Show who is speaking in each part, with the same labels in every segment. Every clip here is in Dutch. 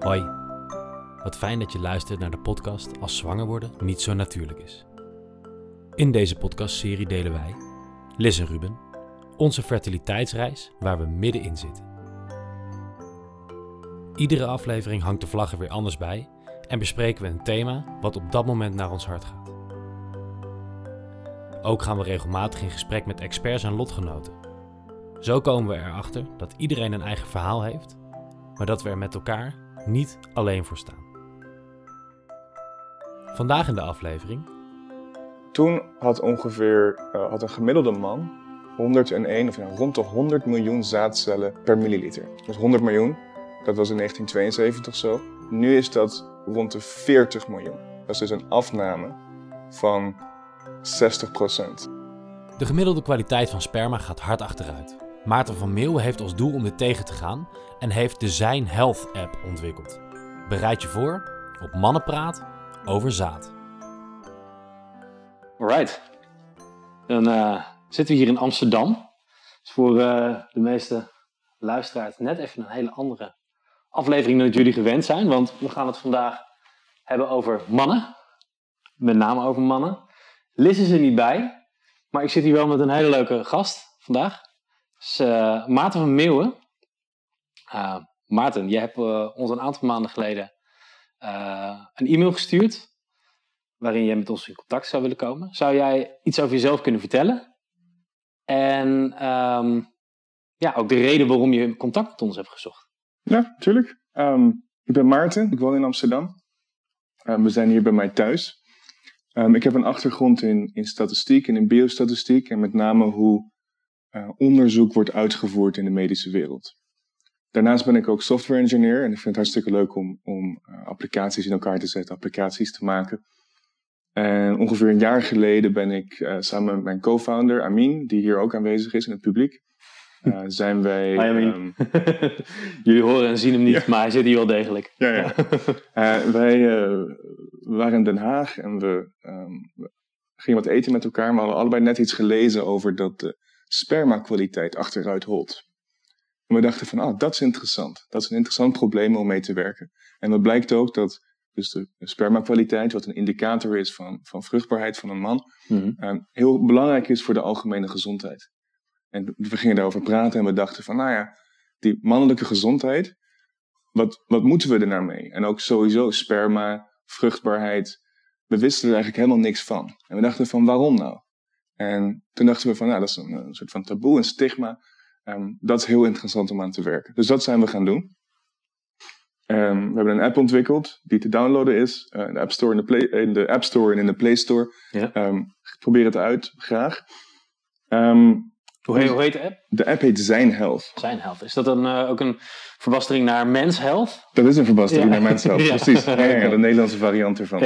Speaker 1: Hoi, wat fijn dat je luistert naar de podcast Als zwanger worden niet zo natuurlijk is. In deze podcastserie delen wij, Liz en Ruben, onze fertiliteitsreis waar we middenin zitten. Iedere aflevering hangt de vlag er weer anders bij en bespreken we een thema wat op dat moment naar ons hart gaat. Ook gaan we regelmatig in gesprek met experts en lotgenoten. Zo komen we erachter dat iedereen een eigen verhaal heeft, maar dat we er met elkaar niet alleen voor staan. Vandaag in de aflevering
Speaker 2: Toen had ongeveer eh, had een gemiddelde man 101 of ja, rond de 100 miljoen zaadcellen per milliliter. Dus 100 miljoen, dat was in 1972 zo. Nu is dat rond de 40 miljoen. Dat is dus een afname van 60%
Speaker 1: De gemiddelde kwaliteit van sperma gaat hard achteruit. Maarten van Meeuwen heeft als doel om dit tegen te gaan en heeft de Zijn Health app ontwikkeld. Bereid je voor op Mannenpraat over zaad.
Speaker 3: Alright. Dan eh, zitten we hier in Amsterdam. is voor eh, de meeste luisteraars net even een hele andere aflevering dan jullie gewend zijn. Want we gaan het vandaag hebben over mannen. Met name over mannen. Liz is er niet bij. Maar ik zit hier wel met een hele leuke gast vandaag. Dus, eh, Maarten van Meeuwen. Uh, Maarten, jij hebt uh, ons een aantal maanden geleden een e-mail gestuurd. Waarin jij met ons in contact zou willen komen. Zou jij iets over jezelf kunnen vertellen? En um, ja, ook de reden waarom je contact met ons hebt gezocht.
Speaker 2: Ja, natuurlijk. Um, ik ben Maarten, ik woon in Amsterdam. Um, we zijn hier bij mij thuis. ik heb een achtergrond in, in statistiek en in biostatistiek. En met name hoe uh, onderzoek wordt uitgevoerd in de medische wereld. Daarnaast ben ik ook software engineer en ik vind het hartstikke leuk om, om uh, applicaties in elkaar te zetten, applicaties te maken. En ongeveer een jaar geleden ben ik uh, samen met mijn co-founder Amin, die hier ook aanwezig is in het publiek, uh, zijn wij.
Speaker 3: Hi, Amin. Um, Jullie horen en zien hem niet, ja. maar hij zit hier wel degelijk.
Speaker 2: Ja, ja. wij waren in Den Haag en we, um, we, gingen wat eten met elkaar, maar we hadden allebei net iets gelezen over dat de spermakwaliteit achteruit holt. En we dachten van, ah, dat is interessant. Dat is een interessant probleem om mee te werken. En dat blijkt ook dat dus de, spermakwaliteit, wat een indicator is van, van vruchtbaarheid van een man,
Speaker 3: mm-hmm.
Speaker 2: um, heel belangrijk is voor de algemene gezondheid. En we gingen daarover praten en we dachten van, nou ja, die mannelijke gezondheid, wat, wat moeten we er nou mee? En ook sowieso sperma, vruchtbaarheid, we wisten er eigenlijk helemaal niks van. En we dachten van, waarom nou? En toen dachten we van, nou, dat is een, een soort van taboe, een stigma. Um, dat is heel interessant om aan te werken. Dus dat zijn we gaan doen. Um, we hebben een app ontwikkeld die te downloaden is. Uh, in, de App Store, in, de Play, in de App Store en in de Play Store.
Speaker 3: Ja.
Speaker 2: Um, probeer het uit, graag.
Speaker 3: hoe, heet, hoe heet de app?
Speaker 2: De app heet Zijn Health.
Speaker 3: Zijn Health. Is dat een, uh, ook een verbastering naar Mens Health?
Speaker 2: Dat is een verbastering
Speaker 3: Ja.
Speaker 2: naar Mens Health,
Speaker 3: Ja.
Speaker 2: precies. Ja, ja, de Nederlandse variant ervan.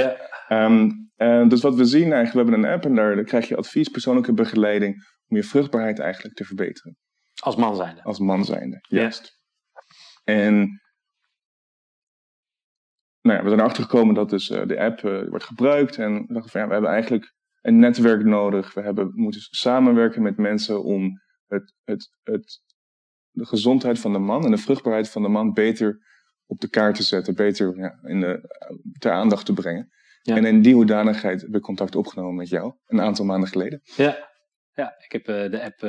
Speaker 2: Um, uh, dus wat we zien eigenlijk, we hebben een app en daar, daar krijg je advies, persoonlijke begeleiding om je vruchtbaarheid eigenlijk te verbeteren.
Speaker 3: Als man zijnde.
Speaker 2: Als man zijnde, juist. En nou ja, we zijn erachter gekomen dat dus uh, de app uh, wordt gebruikt. En we dachten van ja, we hebben eigenlijk een netwerk nodig. We hebben, moeten samenwerken met mensen om het, het, het, de gezondheid van de man en de vruchtbaarheid van de man beter op de kaart te zetten. Beter ja, in de, ter aandacht te brengen.
Speaker 3: Ja.
Speaker 2: En in die hoedanigheid heb ik contact opgenomen met jou. Een aantal maanden geleden.
Speaker 3: Ja, ja ik heb uh, de app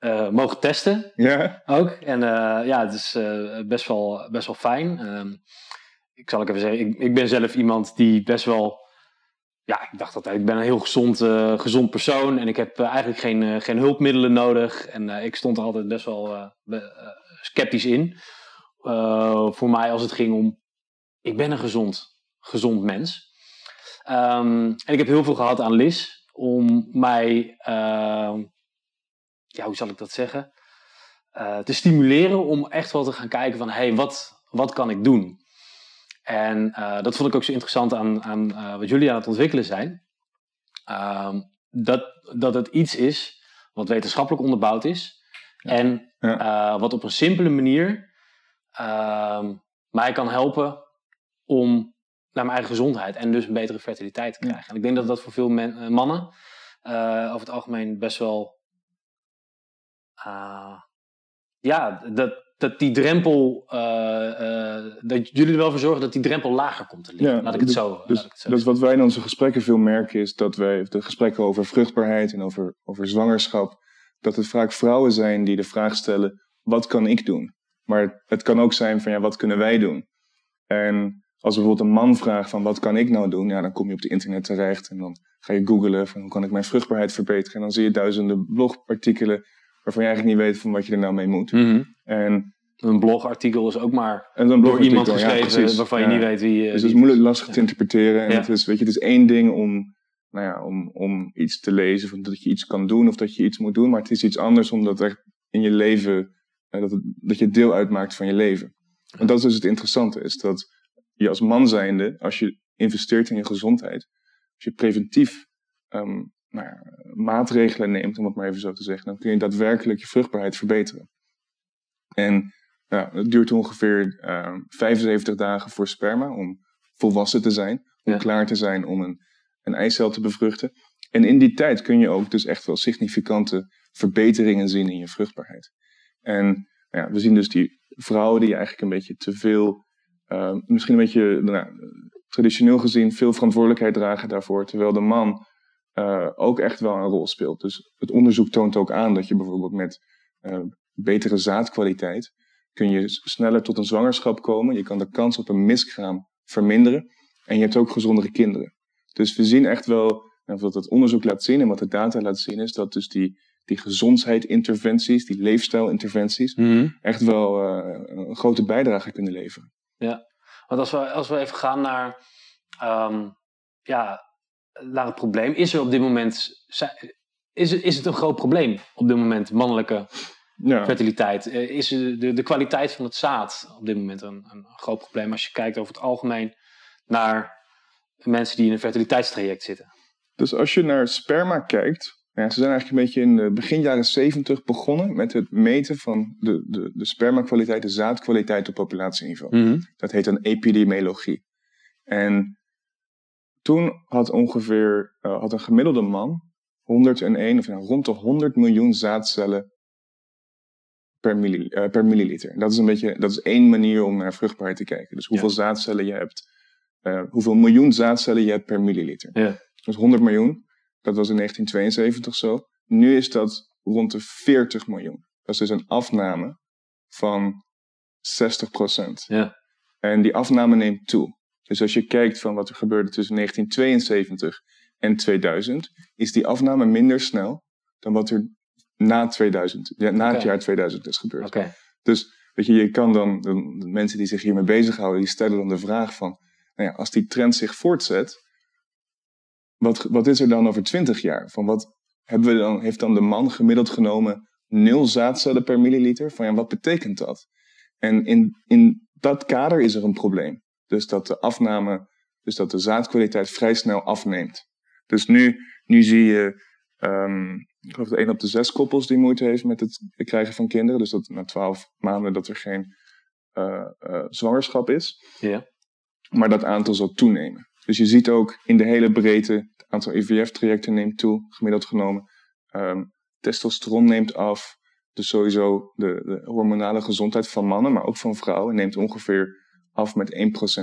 Speaker 3: uh, mogen testen
Speaker 2: Ja,
Speaker 3: ook. En ja, het is best, wel, best wel fijn. Um, ik zal ik even zeggen, ik, ik, ben zelf iemand die best wel. Ja, ik dacht altijd, ik ben een heel gezond, gezond persoon. En ik heb eigenlijk geen, geen hulpmiddelen nodig. En ik stond er altijd best wel sceptisch in. voor mij als het ging om. Ik ben een gezond, gezond mens. Um, en ik heb heel veel gehad aan Liz om mij, uh, ja, hoe zal ik dat zeggen, uh, te stimuleren om echt wel te gaan kijken van, hé, hey, wat, wat kan ik doen? En uh, dat vond ik ook zo interessant aan, aan wat jullie aan het ontwikkelen zijn. dat, dat het iets is wat wetenschappelijk onderbouwd is
Speaker 2: Ja.
Speaker 3: en
Speaker 2: Ja.
Speaker 3: wat op een simpele manier ehm, mij kan helpen om naar mijn eigen gezondheid en dus een betere fertiliteit te krijgen. En ik denk dat dat voor veel men, uh, mannen uh, over het algemeen best wel. Uh, ja, dat, dat die drempel, eh, eh, dat jullie er wel voor zorgen dat die drempel lager komt te liggen. laat ik het
Speaker 2: dus-
Speaker 3: zo.
Speaker 2: Dus,
Speaker 3: laat ik het zo
Speaker 2: dus wat wij in onze gesprekken veel merken is dat wij de gesprekken over vruchtbaarheid en over, over zwangerschap, dat het vaak vrouwen zijn die de vraag stellen, wat kan ik doen? Maar het kan ook zijn van, ja, wat kunnen wij doen? En als bijvoorbeeld een man vraagt van, wat kan ik nou doen? Ja, dan kom je op het internet terecht en dan ga je googlen van, hoe kan ik mijn vruchtbaarheid verbeteren? En dan zie je duizenden blogartikelen waarvan je eigenlijk niet weet van wat je er nou mee moet.
Speaker 3: Mhm.
Speaker 2: En,
Speaker 3: Een blogartikel is ook maar
Speaker 2: en
Speaker 3: door iemand
Speaker 2: ja,
Speaker 3: geschreven waarvan je
Speaker 2: Ja.
Speaker 3: niet weet wie. eh,
Speaker 2: Dus het is moeilijk lastig
Speaker 3: Ja.
Speaker 2: te interpreteren. En het, is, weet je, het is één ding om, nou ja, om, om iets te lezen, of dat je iets kan doen of dat je iets moet doen. Maar het is iets anders omdat er in je leven, eh, dat, het, dat je deel uitmaakt van je leven. En dat is dus het interessante, is dat je als man zijnde, als je investeert in je gezondheid, als je preventief ehm, nou ja, maatregelen neemt, om het maar even zo te zeggen, dan kun je daadwerkelijk je vruchtbaarheid verbeteren. En ja, het duurt ongeveer ehm 75 dagen voor sperma om volwassen te zijn, om
Speaker 3: Ja.
Speaker 2: klaar te zijn om een, een eicel te bevruchten. En in die tijd kun je ook dus echt wel significante verbeteringen zien in je vruchtbaarheid. En nou ja, we zien dus die vrouwen die eigenlijk een beetje te veel, ehm, misschien een beetje nou, traditioneel gezien, veel verantwoordelijkheid dragen daarvoor, terwijl de man eh, ook echt wel een rol speelt. Dus het onderzoek toont ook aan dat je bijvoorbeeld met eh, betere zaadkwaliteit kun je sneller tot een zwangerschap komen. Je kan de kans op een miskraam verminderen. En je hebt ook gezondere kinderen. Dus we zien echt wel, en wat het onderzoek laat zien en wat de data laat zien, is dat dus die, die gezondheidsinterventies, die leefstijlinterventies,
Speaker 3: Mhm.
Speaker 2: echt wel eh, een grote bijdrage kunnen leveren.
Speaker 3: Want als we, als we even gaan naar, ehm, ja, naar het probleem. Is er op dit moment, is, is het een groot probleem op dit moment, mannelijke
Speaker 2: Ja,
Speaker 3: fertiliteit? Eh, Is de, de, de kwaliteit van het zaad op dit moment een, een groot probleem als je kijkt over het algemeen naar mensen die in een fertiliteitstraject zitten?
Speaker 2: dus als je naar sperma kijkt, ja, ze zijn eigenlijk een beetje in de begin jaren 70 begonnen met het meten van de, de, de spermakwaliteit, de zaadkwaliteit op populatieniveau. Dat heet een epidemiologie. En toen had ongeveer eh, had een gemiddelde man 101, of nou, rond de 100 miljoen zaadcellen per, milli- eh, per milliliter. Dat is een beetje, dat is één manier om naar vruchtbaarheid te kijken. Dus hoeveel zaadcellen je hebt, eh, hoeveel miljoen zaadcellen je hebt per milliliter.
Speaker 3: Ja.
Speaker 2: Dus 100 miljoen, dat was in 1972 zo. Nu is dat rond de 40 miljoen. Dat is dus een afname van 60 procent.
Speaker 3: Ja.
Speaker 2: En die afname neemt toe. Dus als je kijkt van wat er gebeurde tussen 1972 en 2000, is die afname minder snel dan wat er na 2000, ja, na het jaar 2000 is gebeurd.
Speaker 3: Oké.
Speaker 2: Dus weet je, je kan dan, de mensen die zich hiermee bezighouden, die stellen dan de vraag van, nou ja, als die trend zich voortzet, wat, wat is er dan over 20 jaar? Van wat hebben we dan, heeft dan de man gemiddeld genomen nul zaadcellen per milliliter? Van ja, wat betekent dat? En in, in dat kader is er een probleem. Dus dat de afname, dus dat de zaadkwaliteit vrij snel afneemt. Dus nu, nu zie je, ehm, ik geloof dat één op de zes koppels die moeite heeft met het krijgen van kinderen. Dus dat na twaalf maanden dat er geen eh, eh, zwangerschap is.
Speaker 3: Ja.
Speaker 2: Maar dat aantal zal toenemen. Dus je ziet ook in de hele breedte, het aantal IVF-trajecten neemt toe, gemiddeld genomen. Ehm, testosteron neemt af. Dus sowieso de, de hormonale gezondheid van mannen, maar ook van vrouwen, neemt ongeveer af met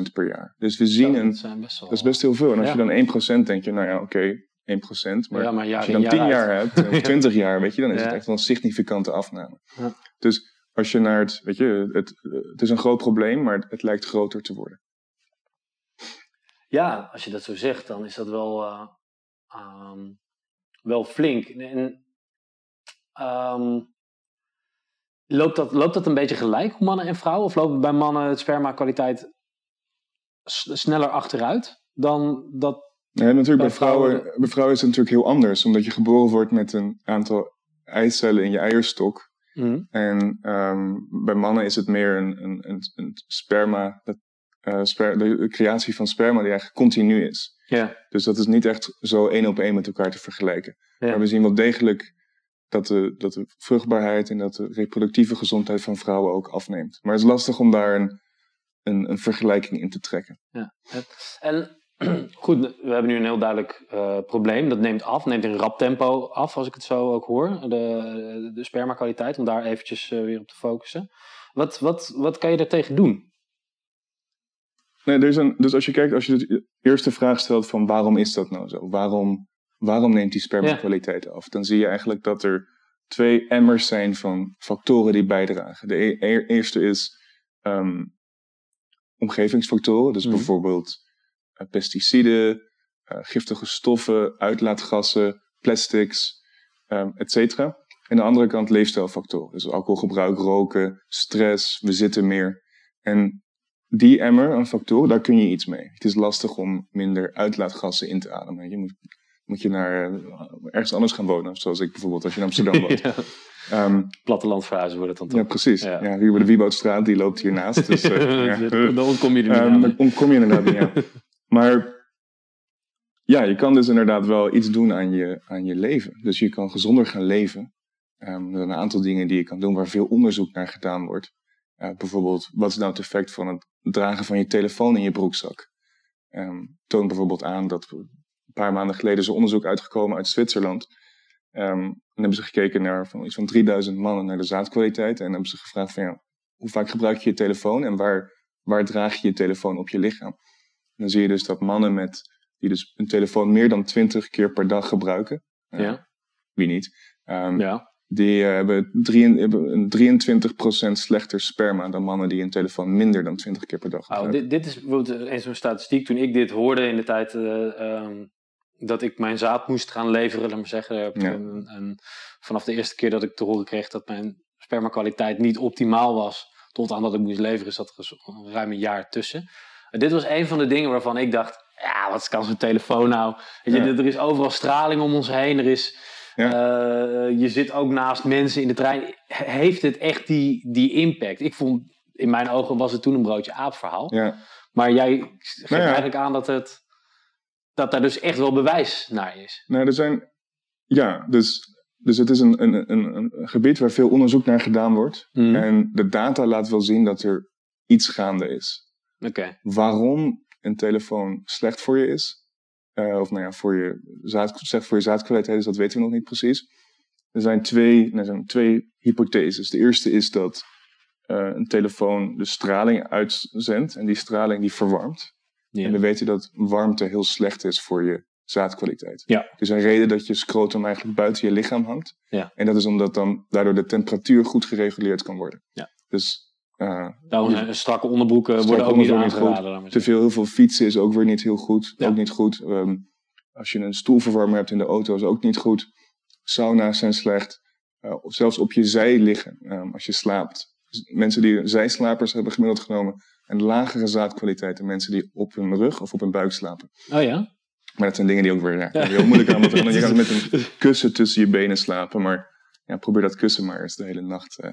Speaker 2: 1% per jaar. Dus we zien een,
Speaker 3: dat,
Speaker 2: is best heel veel. En als
Speaker 3: Ja.
Speaker 2: je dan 1% denk je, nou ja, oké, 1%. Maar
Speaker 3: ja, maar jaar
Speaker 2: als je dan 10
Speaker 3: uit.
Speaker 2: jaar hebt, of 20 jaar, weet je, dan is het echt wel een significante afname. Dus als je naar het, weet je, het, het is een groot probleem, maar het lijkt groter te worden.
Speaker 3: Ja, als je dat zo zegt, dan is dat wel, eh, ehm, wel flink. En, ehm, loopt, dat, loopt dat een beetje gelijk, mannen en vrouwen? Of loopt bij mannen het sperma-kwaliteit sneller achteruit dan dat...
Speaker 2: Ja, natuurlijk
Speaker 3: Bij
Speaker 2: bij vrouwen,
Speaker 3: vrouwen-
Speaker 2: bij vrouwen is het natuurlijk heel anders, omdat je geboren wordt met een aantal eicellen in je eierstok. En ehm, bij mannen is het meer een, een, een, een sperma, dat, eh, sper- de, creatie van sperma die eigenlijk continu is.
Speaker 3: Ja,
Speaker 2: Dus dat is niet echt zo één op één met elkaar te vergelijken.
Speaker 3: Ja.
Speaker 2: Maar we zien wel degelijk dat de, dat de vruchtbaarheid en dat de reproductieve gezondheid van vrouwen ook afneemt. Maar het is lastig om daar een, een, een vergelijking in te trekken.
Speaker 3: En goed, we hebben nu een heel duidelijk uh, probleem. Dat neemt af, neemt in rap tempo af, als ik het zo ook hoor. De, de spermakwaliteit, om daar eventjes uh, weer op te focussen. Wat, wat, wat kan je daartegen doen?
Speaker 2: Nee, er is een, dus als je kijkt, als je de eerste vraag stelt van waarom is dat nou zo? Waarom, waarom neemt die spermakwaliteit af? Dan zie je eigenlijk dat er twee emmers zijn van factoren die bijdragen. De e-, e eerste is um, omgevingsfactoren, dus mm. bijvoorbeeld uh, pesticiden, uh, giftige stoffen, uitlaatgassen, plastics, um, et cetera. En de andere kant leefstijlfactoren, dus alcoholgebruik, roken, stress, we zitten meer. En die emmer aan factoren, daar kun je iets mee. Het is lastig om minder uitlaatgassen in te ademen. Je moet, moet je naar uh, ergens anders gaan wonen, zoals ik bijvoorbeeld als je in Amsterdam woont. ja.
Speaker 3: Um, wordt het dan toch?
Speaker 2: Ja, precies. Ja. ja hier bij de Wieboudstraat, die loopt hiernaast. Dus, uh,
Speaker 3: ja. Dan ontkom je er niet
Speaker 2: um, Dan ontkom je inderdaad niet aan. Maar ja, je kan dus inderdaad wel iets doen aan je, aan je leven. Dus je kan gezonder gaan leven. Um, er zijn een aantal dingen die je kan doen waar veel onderzoek naar gedaan wordt. Uh, bijvoorbeeld, wat is nou het effect van het dragen van je telefoon in je broekzak? Um, toont bijvoorbeeld aan dat een paar maanden geleden is een onderzoek uitgekomen uit Zwitserland. Um, en hebben ze gekeken naar van iets van 3000 mannen naar de zaadkwaliteit. En hebben ze gevraagd van ja, hoe vaak gebruik je je telefoon en waar, waar draag je je telefoon op je lichaam? En dan zie je dus dat mannen met, die dus een telefoon meer dan 20 keer per dag gebruiken. Uh, ja. Wie niet? Um, ja. Die uh, hebben, drie, hebben een 23% slechter sperma dan mannen die een telefoon minder dan 20 keer per dag gebruiken.
Speaker 3: Oh, dit, dit is bijvoorbeeld een zo'n statistiek. Toen ik dit hoorde in de tijd uh, um, dat ik mijn zaad moest gaan leveren, laat maar zeggen. Ja. En, en vanaf de eerste keer dat ik te horen kreeg dat mijn spermakwaliteit niet optimaal was, tot aan dat ik moest leveren, zat er ruim een jaar tussen. En dit was een van de dingen waarvan ik dacht, ja, wat kan zo'n telefoon nou? Weet je, ja. Er is overal straling om ons heen, er is... Ja. Uh, je zit ook naast mensen in de trein. Heeft het echt die, die impact? Ik vond, in mijn ogen was het toen een broodje aapverhaal. Ja. Maar jij geeft nou ja. eigenlijk aan dat, het, dat daar dus echt wel bewijs naar is.
Speaker 2: Nou, er zijn. Ja, dus, dus het is een, een, een, een gebied waar veel onderzoek naar gedaan wordt. Mm. En de data laat wel zien dat er iets gaande is.
Speaker 3: Okay.
Speaker 2: Waarom een telefoon slecht voor je is, uh, of nou ja, voor je, zaad, zeg voor je zaadkwaliteit is, dat weten we nog niet precies. Er zijn twee, er zijn twee hypotheses. De eerste is dat uh, een telefoon de straling uitzendt en die straling die verwarmt. Ja. En we weten dat warmte heel slecht is voor je zaadkwaliteit.
Speaker 3: Ja.
Speaker 2: Dus een reden dat je scrotum eigenlijk buiten je lichaam hangt.
Speaker 3: Ja.
Speaker 2: En dat is omdat dan daardoor de temperatuur goed gereguleerd kan worden.
Speaker 3: Ja.
Speaker 2: Dus
Speaker 3: je, strakke onderbroeken strakke worden ook niet aangeraden.
Speaker 2: Te veel, heel veel fietsen is ook weer niet heel goed. Ja. Ook niet goed. Um, als je een stoelverwarmer hebt in de auto is ook niet goed. Sauna's zijn slecht. Uh, zelfs op je zij liggen um, als je slaapt. Dus mensen die zijslapers hebben gemiddeld genomen een lagere zaadkwaliteit dan mensen die op hun rug of op hun buik slapen.
Speaker 3: Oh ja?
Speaker 2: Maar dat zijn dingen die ook weer ja, ja. heel moeilijk aan. Want je kan met een kussen tussen je benen slapen. Maar ja, probeer dat kussen maar eens de hele nacht uh,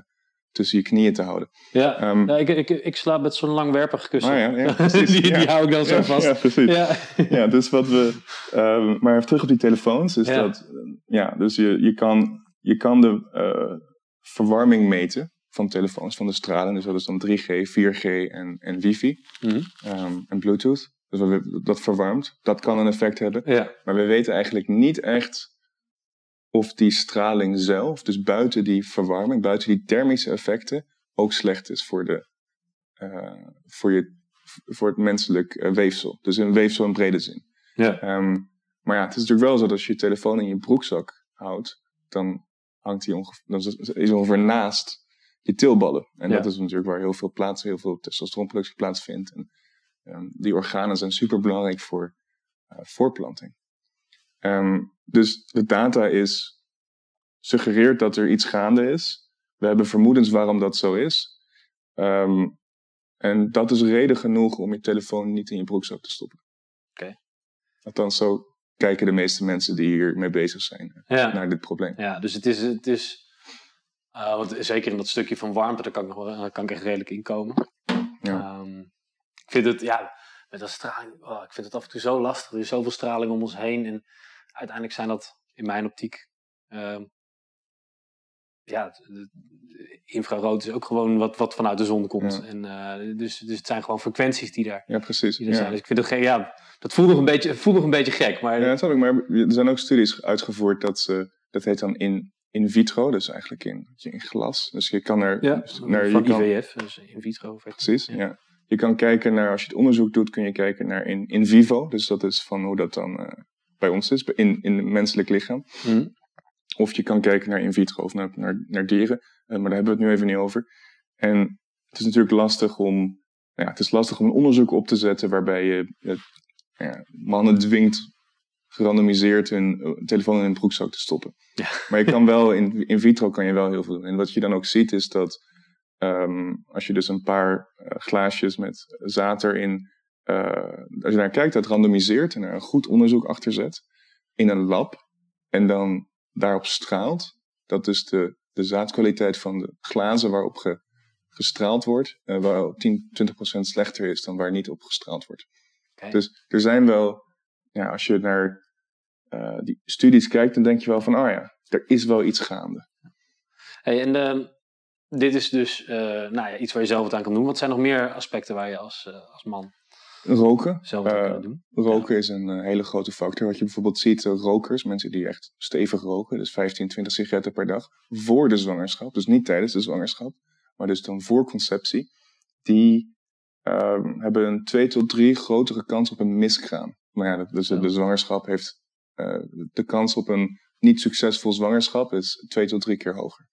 Speaker 2: tussen je knieën te houden.
Speaker 3: Ja, um, ja ik, ik, ik slaap met zo'n langwerpig kussen.
Speaker 2: Oh ja, ja,
Speaker 3: die, die hou ik dan zo vast.
Speaker 2: Ja, precies. Ja. dus wat we... Um, maar even terug op die telefoons. Is dat... Ja, dus je, je, kan, je kan de uh, verwarming meten van telefoons, van de stralen. Dus dat is dan 3G, 4G en, en wifi
Speaker 3: mm -hmm.
Speaker 2: um, en bluetooth. Dus we, dat verwarmt. Dat kan een effect hebben.
Speaker 3: Ja.
Speaker 2: Maar we weten eigenlijk niet echt of die straling zelf, dus buiten die verwarming, buiten die thermische effecten, ook slecht is voor, de, uh, voor, je, voor het menselijk uh, weefsel. Dus een weefsel in brede zin.
Speaker 3: Ja.
Speaker 2: Um, maar ja, het is natuurlijk wel zo dat als je je telefoon in je broekzak houdt, dan hangt die ongeveer, dan is ongeveer naast je tilballen. En ja. dat is natuurlijk waar heel veel plaats, heel veel testosteronproductie plaatsvindt. En um, die organen zijn super belangrijk voor uh, voorplanting. Um, dus de data is suggereert dat er iets gaande is. We hebben vermoedens waarom dat zo is. Um, en dat is reden genoeg om je telefoon niet in je broekzak te stoppen.
Speaker 3: Oké. Okay.
Speaker 2: Althans, zo kijken de meeste mensen die hiermee bezig zijn
Speaker 3: ja.
Speaker 2: naar dit probleem.
Speaker 3: Ja, dus het is, het is uh, want zeker in dat stukje van warmte, daar kan ik, nog, daar kan ik echt redelijk inkomen.
Speaker 2: Ja.
Speaker 3: Um, ik vind het, ja, met dat straling, oh, ik vind het af en toe zo lastig. Er is zoveel straling om ons heen. En uiteindelijk zijn dat in mijn optiek, uh, ja, infrarood is ook gewoon wat, wat vanuit de zon komt.
Speaker 2: Ja.
Speaker 3: En, eh, dus, dus het zijn gewoon frequenties die daar,
Speaker 2: Ja, precies.
Speaker 3: die er
Speaker 2: Ja.
Speaker 3: zijn. Dus ik vind het geen, ja, dat voelt nog een beetje, voelt nog een beetje gek. Maar
Speaker 2: Ja, dat snap ik. Maar er zijn ook studies uitgevoerd dat ze, dat heet dan in, in vitro, dus eigenlijk in, in glas. Dus je kan er,
Speaker 3: ja,
Speaker 2: dus naar, je
Speaker 3: van
Speaker 2: kan,
Speaker 3: IVF, dus in vitro.
Speaker 2: precies,
Speaker 3: Ja.
Speaker 2: ja. Je kan kijken naar, als je het onderzoek doet, kun je kijken naar in, in vivo. Dus dat is van hoe dat dan eh, bij ons is, in, in het menselijk lichaam.
Speaker 3: Hm.
Speaker 2: Of je kan kijken naar in vitro of naar, naar, naar dieren. Eh, maar daar hebben we het nu even niet over. En het is natuurlijk lastig om, ja, het is lastig om een onderzoek op te zetten waarbij je ja, mannen dwingt gerandomiseerd hun eh, telefoon in hun broekzak te stoppen.
Speaker 3: Ja.
Speaker 2: Maar je kan wel, in, in vitro kan je wel heel veel doen. En wat je dan ook ziet is dat ehm, als je dus een paar eh, glaasjes met zaad erin, als je naar kijkt, dat randomiseert en er een goed onderzoek achter zet in een lab en dan daarop straalt, dat dus de, de zaadkwaliteit van de glazen waarop ge, gestraald wordt, eh waar 10, 20% slechter is dan waar niet op gestraald wordt. Dus er zijn wel, ja, als je naar eh, die studies kijkt, dan denk je wel van, oh ja, er is wel iets gaande.
Speaker 3: Hey, en ehm, dit is dus eh, nou ja, iets waar je zelf wat aan kan doen. Wat zijn nog meer aspecten waar je als, eh, als man
Speaker 2: Roken.
Speaker 3: zelf
Speaker 2: Eh,
Speaker 3: doen?
Speaker 2: Roken is een eh, hele grote factor. Wat je bijvoorbeeld ziet, eh, rokers, mensen die echt stevig roken, dus 15, 20 sigaretten per dag, voor de zwangerschap, dus niet tijdens de zwangerschap, maar dus dan voor conceptie, die ehm, hebben een 2 tot 3 grotere kans op een miskraam. Maar ja, dus de,
Speaker 3: Ja.
Speaker 2: de zwangerschap heeft, de kans op een niet succesvol zwangerschap is 2 tot 3 keer hoger.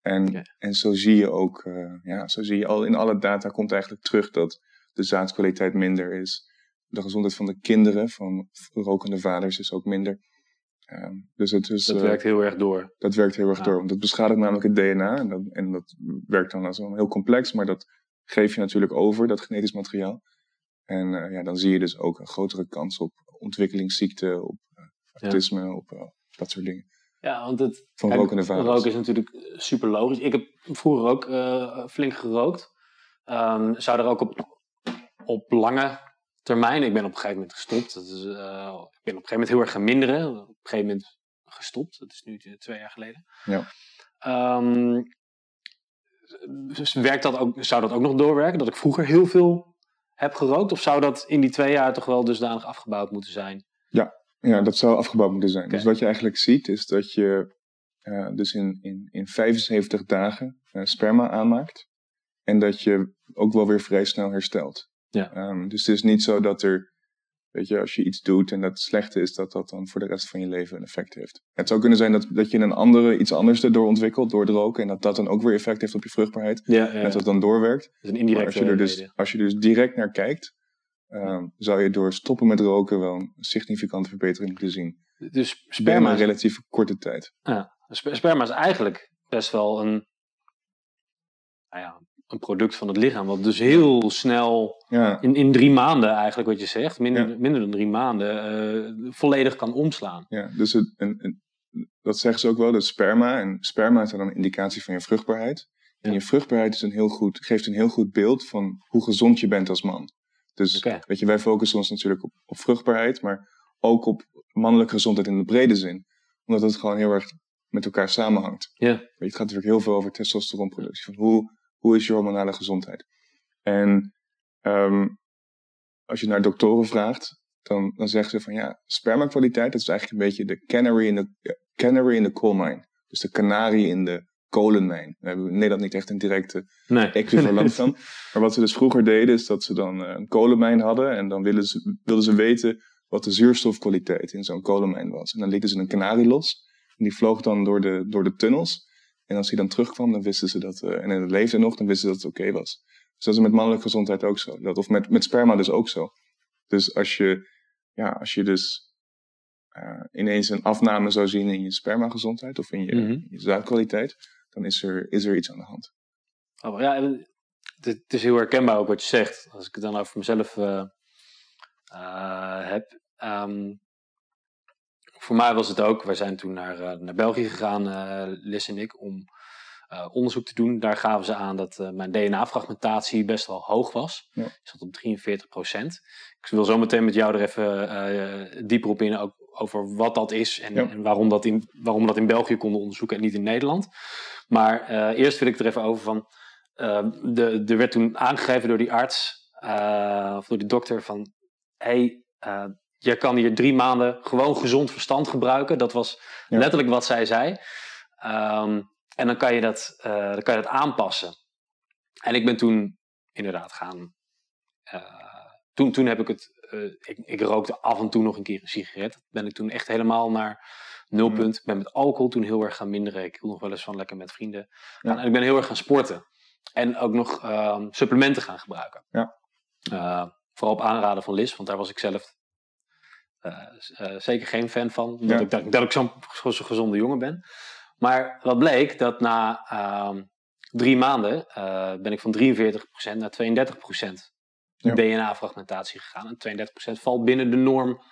Speaker 2: En, en zo zie je ook, ja, zo zie je al in alle data komt eigenlijk terug dat de zaadkwaliteit minder is. De gezondheid van de kinderen, van rokende vaders, is ook minder. Ehm, dus het is,
Speaker 3: Dat
Speaker 2: eh,
Speaker 3: werkt heel erg door.
Speaker 2: dat werkt heel erg
Speaker 3: Ja.
Speaker 2: door. Want dat beschadigt namelijk het DNA. En dat, en dat werkt dan als een heel complex, maar dat geef je natuurlijk over, dat genetisch materiaal. En eh, ja, dan zie je dus ook een grotere kans op ontwikkelingsziekten, op eh, autisme, op dat soort dingen.
Speaker 3: Ja, want het,
Speaker 2: Van rokende vaders.
Speaker 3: Roken is natuurlijk super logisch. Ik heb vroeger ook flink gerookt. Ehm, zou er ook op, op lange termijn, ik ben op een gegeven moment gestopt. Dat is, eh, ik ben op een gegeven moment heel erg gaan minderen. Op een gegeven moment gestopt. Dat is nu twee jaar geleden.
Speaker 2: Ja.
Speaker 3: Ehm, dus werkt dat ook, zou dat ook nog doorwerken? Dat ik vroeger heel veel heb gerookt? Of zou dat in die twee jaar toch wel dusdanig afgebouwd moeten zijn?
Speaker 2: Ja, dat zou afgebouwd moeten zijn. Dus wat je eigenlijk ziet is dat je eh, dus in, in, in 75 dagen eh, sperma aanmaakt. En dat je ook wel weer vrij snel herstelt.
Speaker 3: Ja.
Speaker 2: Ehm, dus het is niet zo dat er, weet je, als je iets doet en dat slecht is, dat dat dan voor de rest van je leven een effect heeft. Het zou kunnen zijn dat, dat je een andere, iets anders erdoor ontwikkelt, door het roken. En dat dat dan ook weer effect heeft op je vruchtbaarheid.
Speaker 3: Ja,
Speaker 2: En dat dat dan doorwerkt.
Speaker 3: dat is een
Speaker 2: Maar
Speaker 3: indirecte
Speaker 2: als je, er dus, als je dus direct naar kijkt, ehm, zou je door stoppen met roken wel een significante verbetering moeten zien.
Speaker 3: Dus sperma
Speaker 2: een relatief korte tijd.
Speaker 3: Sp- Sperma is eigenlijk best wel een, nou ja, een product van het lichaam. Wat dus heel snel,
Speaker 2: Ja,
Speaker 3: in, in drie maanden eigenlijk wat je zegt, minder,
Speaker 2: Ja.
Speaker 3: minder dan drie maanden, eh, volledig kan omslaan.
Speaker 2: ja dus het, een, een- dat zeggen ze ook wel, dat sperma. En sperma is dan een indicatie van je vruchtbaarheid. En je vruchtbaarheid is een heel goed, geeft een heel goed beeld van hoe gezond je bent als man. Dus weet je, wij focussen ons natuurlijk op, op vruchtbaarheid, maar ook op mannelijke gezondheid in de brede zin. Omdat het gewoon heel erg met elkaar samenhangt.
Speaker 3: Ja.
Speaker 2: Je, het gaat natuurlijk heel veel over testosteronproductie. Van hoe, hoe is je hormonale gezondheid? En ehm, als je naar doktoren vraagt, dan, dan zeggen ze van ja, spermakwaliteit, dat is eigenlijk een beetje de canary in de, canary in the coal mine. Dus de kanarie in de kolenmijn. We hebben in Nederland niet echt een directe
Speaker 3: Nee.
Speaker 2: equivalent van. Maar wat ze dus vroeger deden, is dat ze dan eh, een kolenmijn hadden. En dan wilden ze, wilden ze weten wat de zuurstofkwaliteit in zo'n kolenmijn was. En dan lieten ze een kanarie los. En die vloog dan door de, door de tunnels. En als hij dan terugkwam, dan wisten ze dat, eh, en het leefde nog, dan wisten ze dat het oké was. Dus dat is met mannelijke gezondheid ook zo. Dat, of met, met sperma dus ook zo. Dus als je, ja, als je dus eh, ineens een afname zou zien in je spermagezondheid of in je, je zaadkwaliteit, dan is er, is er iets aan de hand.
Speaker 3: Oh, ja, het, het is heel herkenbaar ook wat je zegt. Als ik het dan over mezelf eh, eh, heb. Ehm, voor mij was het ook, wij zijn toen naar, eh, naar België gegaan, eh Liz en ik, om eh, onderzoek te doen. Daar gaven ze aan dat mijn DNA-fragmentatie best wel hoog was.
Speaker 2: Ja.
Speaker 3: Ik zat op 43 procent. Ik wil zo meteen met jou er even dieper op in, ook over wat dat is en,
Speaker 2: Ja.
Speaker 3: en waarom, dat in, waarom we dat in België konden onderzoeken en niet in Nederland. Maar eerst wil ik er even over van. de, er werd toen aangegeven door die arts, of door die dokter, van: hey, je kan hier drie maanden gewoon gezond verstand gebruiken. Dat was
Speaker 2: Ja.
Speaker 3: letterlijk wat zij zei. Ehm, en dan kan, je dat, eh, dan kan je dat aanpassen. En ik ben toen inderdaad gaan. eh, toen, toen heb ik het. eh, ik, ik rookte af en toe nog een keer een sigaret. Ben ik toen echt helemaal naar nulpunt. Ik ben met alcohol toen heel erg gaan minderen. Ik hield nog wel eens van lekker met vrienden.
Speaker 2: Ja.
Speaker 3: gaan. En ik ben heel erg gaan sporten. En ook nog ehm, supplementen gaan gebruiken.
Speaker 2: Ja.
Speaker 3: Vooral op aanraden van Liz, want daar was ik zelf zeker geen fan van. Omdat
Speaker 2: Ja.
Speaker 3: ik, dat, dat ik zo'n zo- zo gezonde jongen ben. Maar wat bleek, dat na ehm, drie maanden eh, ben ik van 43% naar 32%
Speaker 2: Ja.
Speaker 3: DNA-fragmentatie gegaan. En 32% valt binnen de norm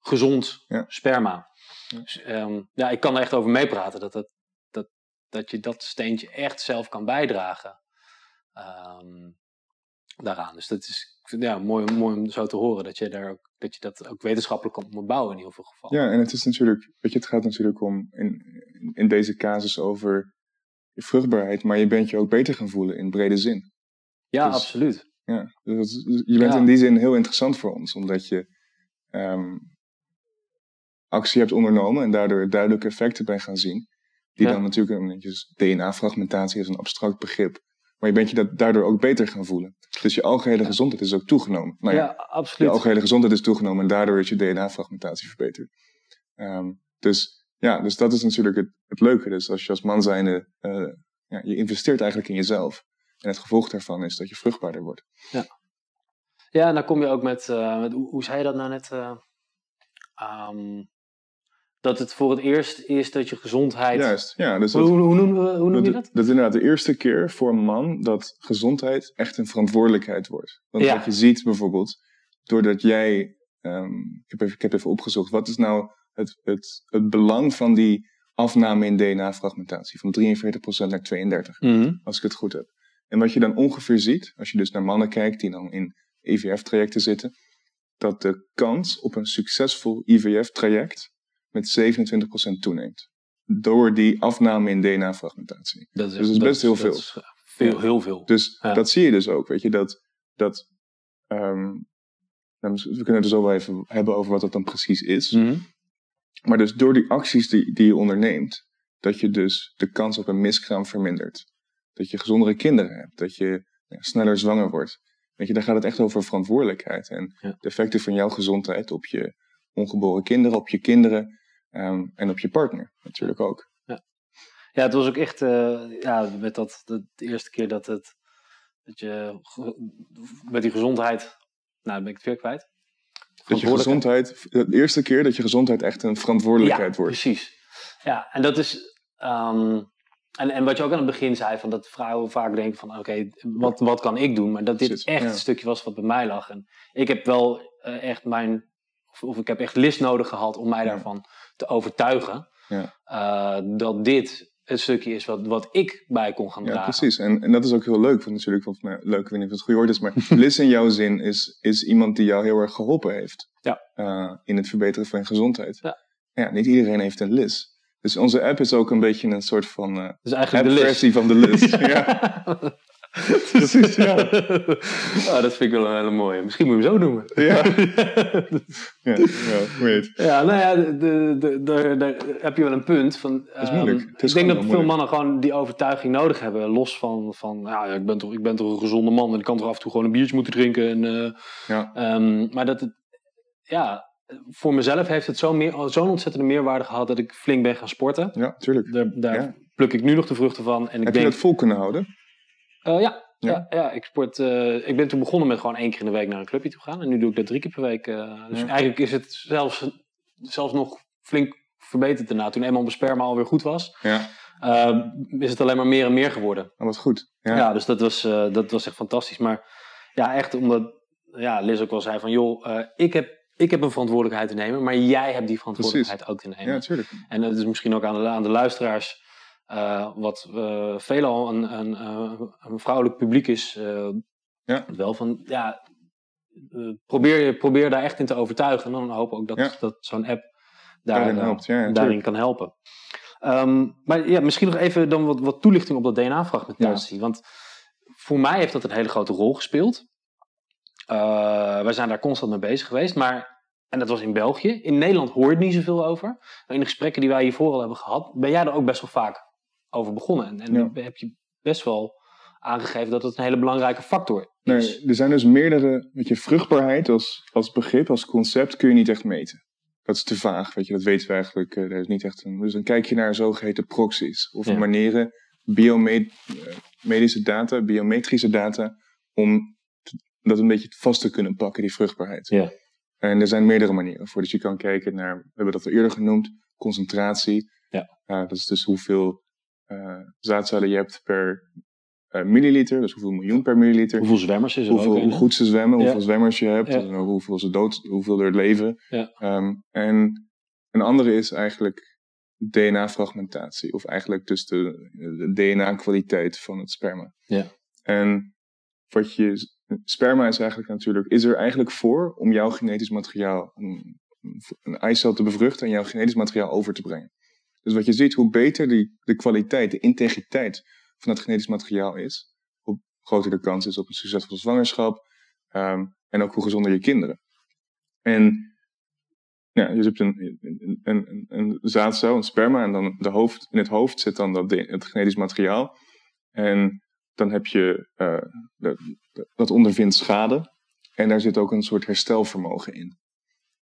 Speaker 3: gezond
Speaker 2: Ja.
Speaker 3: sperma.
Speaker 2: Ja.
Speaker 3: Dus, ehm, ja, ik kan er echt over meepraten dat, dat, dat, dat je dat steentje echt zelf kan bijdragen ehm, daaraan. Dus dat is ja, mooi, mooi om zo te horen dat je, daar ook, dat je dat ook wetenschappelijk kan onderbouwen in heel veel gevallen.
Speaker 2: Ja, en het is natuurlijk, weet je, het gaat natuurlijk om in, in deze casus over je vruchtbaarheid, maar je bent je ook beter gaan voelen in brede zin.
Speaker 3: Ja,
Speaker 2: Dus-
Speaker 3: absoluut.
Speaker 2: Ja, dus is- je bent
Speaker 3: Ja.
Speaker 2: in die zin heel interessant voor ons, omdat je ehm, actie hebt ondernomen en daardoor duidelijke effecten bent gaan zien. Die
Speaker 3: Ja.
Speaker 2: dan natuurlijk, een- dus DNA-fragmentatie is een abstract begrip, maar je bent je dat daardoor ook beter gaan voelen. Dus je algehele gezondheid is ook toegenomen. Nou ja,
Speaker 3: ja,
Speaker 2: je
Speaker 3: absoluut.
Speaker 2: algehele gezondheid is toegenomen en daardoor is je DNA-fragmentatie verbeterd. Ehm, dus ja, dus dat is natuurlijk het, het leuke. Dus als je als man zijnde, eh, ja, je investeert eigenlijk in jezelf. En het gevolg daarvan is dat je vruchtbaarder wordt.
Speaker 3: Ja, en dan kom je ook met, eh, met hoe, hoe zei je dat nou net? ehm, dat het voor het eerst is dat je gezondheid.
Speaker 2: Juist, ja. Dus
Speaker 3: Hoe,
Speaker 2: dat,
Speaker 3: hoe, hoe we- hoe noem je
Speaker 2: dat,
Speaker 3: dat?
Speaker 2: dat is inderdaad de eerste keer voor een man dat gezondheid echt een verantwoordelijkheid wordt. Want
Speaker 3: Ja.
Speaker 2: wat je ziet bijvoorbeeld, doordat jij, ehm, ik, heb even, ik heb even opgezocht, wat is nou het, het, het belang van die afname in DNA-fragmentatie van 43% naar 32%?
Speaker 3: Mhm.
Speaker 2: als ik het goed heb. En wat je dan ongeveer ziet, als je dus naar mannen kijkt die dan in IVF-trajecten zitten, dat de kans op een succesvol IVF-traject met 27% toeneemt. Door die afname in DNA-fragmentatie.
Speaker 3: Dat is,
Speaker 2: Dus dat is best heel veel.
Speaker 3: is veel, heel veel.
Speaker 2: Dus
Speaker 3: Ja.
Speaker 2: dat zie je dus ook, weet je, dat, dat ehm, nou, we kunnen het er zo wel even hebben over wat dat dan precies is.
Speaker 3: Mhm.
Speaker 2: Maar dus door die acties die, die je onderneemt, dat je dus de kans op een miskraam vermindert. Dat je gezondere kinderen hebt, dat je ja, sneller zwanger wordt. Weet je, daar gaat het echt over verantwoordelijkheid. En
Speaker 3: Ja.
Speaker 2: de effecten van jouw gezondheid op je ongeboren kinderen, op je kinderen ehm, en op je partner natuurlijk ook.
Speaker 3: Ja, het was ook echt, eh, ja, met dat, de, de eerste keer dat het, dat je, met die gezondheid, nou, dan ben ik het weer kwijt.
Speaker 2: Dat je gezondheid, de eerste keer dat je gezondheid echt een verantwoordelijkheid
Speaker 3: ja,
Speaker 2: wordt.
Speaker 3: precies. Ja, en dat is, ehm, en, en wat je ook aan het begin zei, van dat vrouwen vaak denken van, oké, wat, wat kan ik doen? Maar dat dit echt
Speaker 2: ja.
Speaker 3: een stukje was wat bij mij lag. En ik heb wel eh, echt mijn, of, of ik heb echt list nodig gehad om mij daarvan te overtuigen.
Speaker 2: Ja.
Speaker 3: eh, dat dit een stukje is wat, wat ik bij kon gaan
Speaker 2: Ja,
Speaker 3: dragen.
Speaker 2: precies. En, en dat is ook heel leuk. Want natuurlijk, nou, leuk, ik weet niet of het goede woord is, maar Liz in jouw zin is, is iemand die jou heel erg geholpen heeft.
Speaker 3: Ja.
Speaker 2: eh, in het verbeteren van je gezondheid.
Speaker 3: Ja.
Speaker 2: Ja, niet iedereen heeft een Liz. Dus onze app is ook een beetje een soort van eh
Speaker 3: Dus
Speaker 2: app-versie van de Liz. ja. Precies, ja.
Speaker 3: Oh, dat vind ik wel een hele mooie. Misschien moet je hem zo noemen.
Speaker 2: Ja. ja, ja, weet.
Speaker 3: Ja, nou ja, de, de, de, de- daar heb je wel een punt. Van,
Speaker 2: is moeilijk.
Speaker 3: ehm,
Speaker 2: is
Speaker 3: ik denk dat veel
Speaker 2: moeilijk.
Speaker 3: mannen gewoon die overtuiging nodig hebben. Los van, van ja, ik, ben toch, ik ben toch een gezonde man en ik kan toch af en toe gewoon een biertje moeten drinken. En, eh,
Speaker 2: Ja.
Speaker 3: ehm, maar dat het, ja, voor mezelf heeft het zo'n meer- zo'n ontzettende meerwaarde gehad dat ik flink ben gaan sporten.
Speaker 2: ja, tuurlijk.
Speaker 3: Daar, pluk ik nu nog de vruchten van. En ik
Speaker 2: Heb
Speaker 3: denk,
Speaker 2: je dat vol kunnen houden?
Speaker 3: Eh, ja.
Speaker 2: Ja.
Speaker 3: Ja. Ik, sport, eh, ik ben toen begonnen met gewoon één keer in de week naar een clubje toe gaan. En nu doe ik dat drie keer per week. eh, dus
Speaker 2: Ja.
Speaker 3: eigenlijk is het zelfs, zelfs nog flink verbeterd daarna. Toen eenmaal mijn sperma alweer goed was,
Speaker 2: Ja.
Speaker 3: eh, is het alleen maar meer en meer geworden.
Speaker 2: Oh, wat goed.
Speaker 3: Ja,
Speaker 2: Ja.
Speaker 3: dus dat was, dat was echt fantastisch. Maar ja, echt omdat ja, Liz ook wel zei van... joh, ik, heb, ik heb een verantwoordelijkheid te nemen... maar jij hebt die verantwoordelijkheid ook te nemen.
Speaker 2: Ja, tuurlijk.
Speaker 3: En dat is misschien ook aan de, aan de luisteraars, eh, wat eh veelal een, een, eh, een vrouwelijk publiek is,
Speaker 2: Ja.
Speaker 3: wel van, ja, probeer, probeer daar echt in te overtuigen. En dan hopen we ook dat,
Speaker 2: Ja.
Speaker 3: dat zo'n app daar,
Speaker 2: Daarin helpt. Ja,
Speaker 3: daarin kan helpen. Ehm, maar ja, misschien nog even dan wat, wat toelichting op dat DNA-fragmentatie. Want voor mij heeft dat een hele grote rol gespeeld. Uh, wij zijn daar constant mee bezig geweest. Maar, en dat was in België. In Nederland hoor je het niet zoveel over. in de gesprekken die wij hiervoor al hebben gehad, ben jij er ook best wel vaak over begonnen. En, en heb je best wel aangegeven dat het een hele belangrijke factor is.
Speaker 2: Nee, er zijn dus meerdere, weet je, vruchtbaarheid als, als begrip, als concept kun je niet echt meten. Dat is te vaag, weet je, dat weten we eigenlijk. Uh, is niet echt een, dus dan kijk je naar zogeheten proxies, of manieren, biomedische eh, data, biometrische data, om dat een beetje vast te kunnen pakken, die vruchtbaarheid.
Speaker 3: Ja.
Speaker 2: En er zijn meerdere manieren voor. Dus je kan kijken naar, we hebben dat al eerder genoemd, concentratie.
Speaker 3: Ja.
Speaker 2: Uh, dat is dus hoeveel zaadcellen je hebt per uh, milliliter, dus hoeveel miljoen per milliliter.
Speaker 3: Hoeveel zwemmers is er
Speaker 2: hoeveel,
Speaker 3: ook
Speaker 2: Hoe goed ze zwemmen, hoeveel zwemmers je hebt, en hoeveel ze dood, hoeveel er leven.
Speaker 3: Ja.
Speaker 2: Um, en een andere is eigenlijk DNA-fragmentatie, of eigenlijk dus de, de DNA-kwaliteit van het sperma.
Speaker 3: Ja.
Speaker 2: En wat je, sperma is eigenlijk natuurlijk, is er eigenlijk voor om jouw genetisch materiaal, een, een eicel te bevruchten en jouw genetisch materiaal over te brengen. Dus wat je ziet, hoe beter die, de kwaliteit, de integriteit van het genetisch materiaal is, hoe groter de kans is op een succesvolle zwangerschap um, en ook hoe gezonder je kinderen. En ja, je hebt een, een, een, zaadcel, een sperma, en dan de hoofd, in het hoofd zit dan dat, het genetisch materiaal. En dan heb je, uh, dat ondervindt schade. En daar zit ook een soort herstelvermogen in.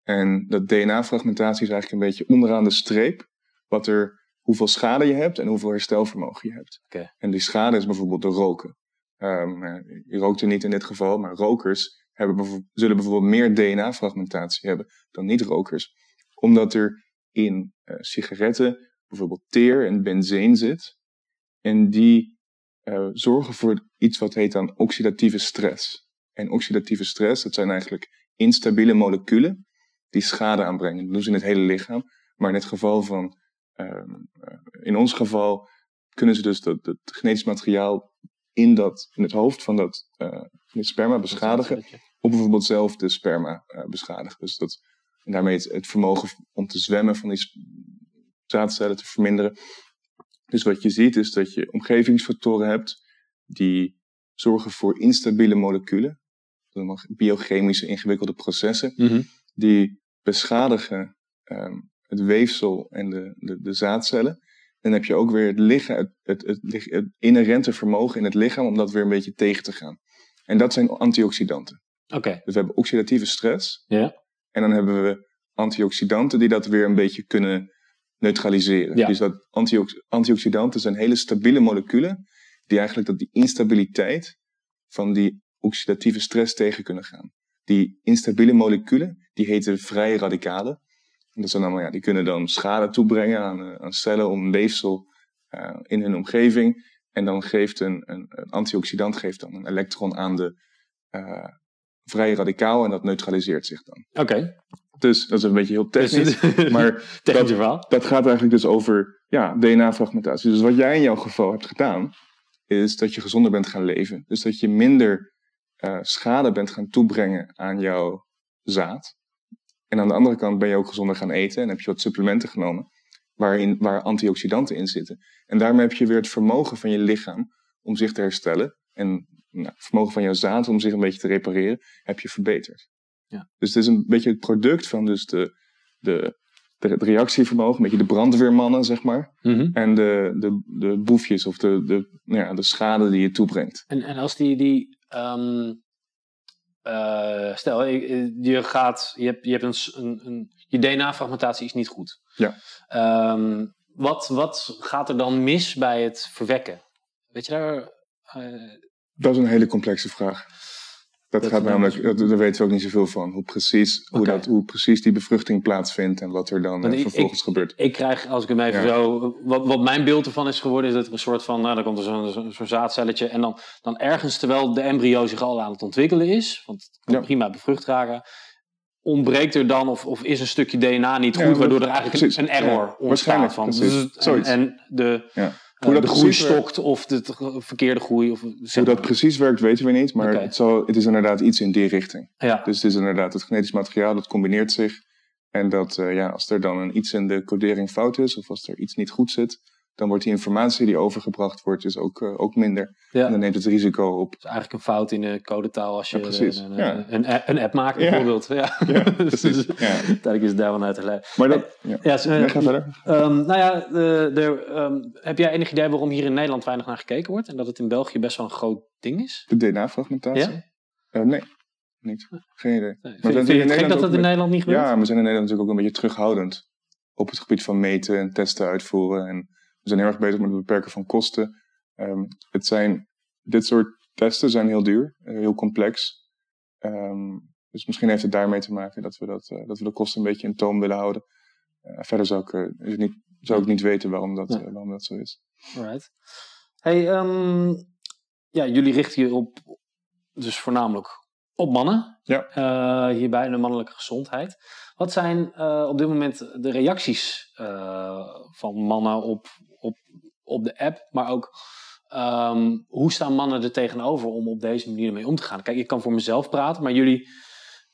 Speaker 2: En dat DNA-fragmentatie is eigenlijk een beetje onderaan de streep. Wat er hoeveel schade je hebt en hoeveel herstelvermogen je hebt.
Speaker 3: Okay.
Speaker 2: En die schade is bijvoorbeeld de roken. Um, je rookt er niet in dit geval, maar rokers hebben zullen bijvoorbeeld meer DNA-fragmentatie hebben dan niet-rokers. Omdat er in uh, sigaretten bijvoorbeeld teer en benzeen zit. En die uh, zorgen voor iets wat heet dan oxidatieve stress. En oxidatieve stress, dat zijn eigenlijk instabiele moleculen die schade aanbrengen. Dat doen ze in het hele lichaam. Maar in het geval van Ehm, eh, in ons geval kunnen ze dus het genetisch materiaal in, dat, in het hoofd van dat uh, sperma beschadigen. Of bijvoorbeeld zelf de sperma uh, beschadigen. Dus dat, en daarmee het, het, vermogen om te zwemmen van die zaadcellen te verminderen. Dus wat je ziet is dat je omgevingsfactoren hebt die zorgen voor instabiele moleculen. Biochemische ingewikkelde processen.
Speaker 3: Mm -hmm.
Speaker 2: Die beschadigen um, het weefsel en de, de, de zaadcellen. Dan heb je ook weer het, lichaam, het, het, het, het, inherente vermogen in het lichaam om dat weer een beetje tegen te gaan. En dat zijn antioxidanten.
Speaker 3: Oké.
Speaker 2: Dus we hebben oxidatieve stress.
Speaker 3: Ja.
Speaker 2: En dan hebben we antioxidanten die dat weer een beetje kunnen neutraliseren.
Speaker 3: Ja.
Speaker 2: Dus dat antiox antioxidanten zijn hele stabiele moleculen die eigenlijk dat die instabiliteit van die oxidatieve stress tegen kunnen gaan. Die instabiele moleculen, die heten vrije radicalen. Dat zijn allemaal, ja, die kunnen dan schade toebrengen aan, uh, aan cellen om weefsel uh, in hun omgeving. En dan geeft een, een, een, antioxidant geeft dan een elektron aan de uh, vrije radicaal en dat neutraliseert zich dan.
Speaker 3: Oké. Okay.
Speaker 2: Dus dat is een beetje heel technisch. maar
Speaker 3: technisch
Speaker 2: dat, dat gaat eigenlijk dus over ja, DNA-fragmentatie. Dus wat jij in jouw geval hebt gedaan, is dat je gezonder bent gaan leven. Dus dat je minder schade bent gaan toebrengen aan jouw zaad. En aan de andere kant ben je ook gezonder gaan eten en heb je wat supplementen genomen waarin, waar antioxidanten in zitten. En daarmee heb je weer het vermogen van je lichaam om zich te herstellen. En nou, het vermogen van jouw zaad om zich een beetje te repareren, heb je verbeterd.
Speaker 3: Ja.
Speaker 2: Dus het is een beetje het product van dus de, de, de, het reactievermogen, een beetje de brandweermannen, zeg maar.
Speaker 3: Mm -hmm.
Speaker 2: En de, de, de boefjes of de, de, nou ja, de schade die je toebrengt.
Speaker 3: En, en als die, die um, uh, stel, je, gaat, je hebt, je hebt een, een, een je DNA-fragmentatie is niet goed.
Speaker 2: Ja.
Speaker 3: Um, wat, wat gaat er dan mis bij het verwekken? Weet je daar? Uh,
Speaker 2: dat is een hele complexe vraag. Dat, dat gaat namelijk, dat, daar weten we ook niet zoveel van. Hoe precies, hoe, dat, hoe precies die bevruchting plaatsvindt en wat er dan
Speaker 3: ik-
Speaker 2: vervolgens
Speaker 3: ik-
Speaker 2: gebeurt.
Speaker 3: Ik krijg, als ik hem even
Speaker 2: Ja.
Speaker 3: zo... Wat, wat mijn beeld ervan is geworden, is dat er een soort van... Nou, dan komt er zo'n zo'n- zo'n zaadcelletje. En dan, dan ergens, terwijl de embryo zich al aan het ontwikkelen is... Want het kan
Speaker 2: Ja.
Speaker 3: prima bevrucht raken... Ontbreekt er dan, of, of is een stukje DNA niet
Speaker 2: Ja,
Speaker 3: goed... waardoor er eigenlijk
Speaker 2: precies.
Speaker 3: een error
Speaker 2: Ja,
Speaker 3: ontstaat.
Speaker 2: waarschijnlijk,
Speaker 3: Van,
Speaker 2: precies.
Speaker 3: Dus- en,
Speaker 2: Zoiets.
Speaker 3: en de,
Speaker 2: Ja.
Speaker 3: Eh,
Speaker 2: Hoe dat
Speaker 3: de groei stokt of de verkeerde groei. Of, zeg
Speaker 2: Hoe dat precies werkt weten we niet, maar het, zal, het is inderdaad iets in die richting.
Speaker 3: Ja,
Speaker 2: Dus het is inderdaad het genetisch materiaal, dat combineert zich En dat ja, als er dan een, iets in de codering fout is, of als er iets niet goed zit, dan wordt die informatie die overgebracht wordt dus ook, uh, ook minder. Ja. En dan neemt het risico op.
Speaker 3: Dat is eigenlijk een fout in de codetaal als je een, een, een, app maakt bijvoorbeeld. Ja, ja. precies. Uiteindelijk is het daar wel uit te.
Speaker 2: Maar dat, ja. ja uh, ga verder.
Speaker 3: Um, nou ja, de, de, um, heb jij enig idee waarom hier in Nederland weinig naar gekeken wordt? En dat het in België best wel een groot ding is?
Speaker 2: De DNA-fragmentatie? Ja? Uh, nee. Niet. Geen idee. Nee.
Speaker 3: Maar vind, vind je het gek dat dat in Nederland niet gebeurt?
Speaker 2: Ja, we zijn in Nederland natuurlijk ook een beetje terughoudend op het gebied van meten en testen uitvoeren. En zijn heel erg bezig met het beperken van kosten. Um, het zijn, dit soort testen zijn heel duur, uh, heel complex. Um, dus misschien heeft het daarmee te maken dat we, dat, uh, dat we de kosten een beetje in toom willen houden. Uh, verder zou ik, niet, zou ik niet weten waarom dat, ja. waarom dat zo is.
Speaker 3: Alright. Hey, um, ja, jullie richten je op, dus voornamelijk op mannen.
Speaker 2: Ja.
Speaker 3: hierbij in de mannelijke gezondheid. Wat zijn uh, op dit moment de reacties uh, van mannen op, op, op de app, maar ook um, hoe staan mannen er tegenover om op deze manier mee om te gaan? Kijk, ik kan voor mezelf praten, maar jullie.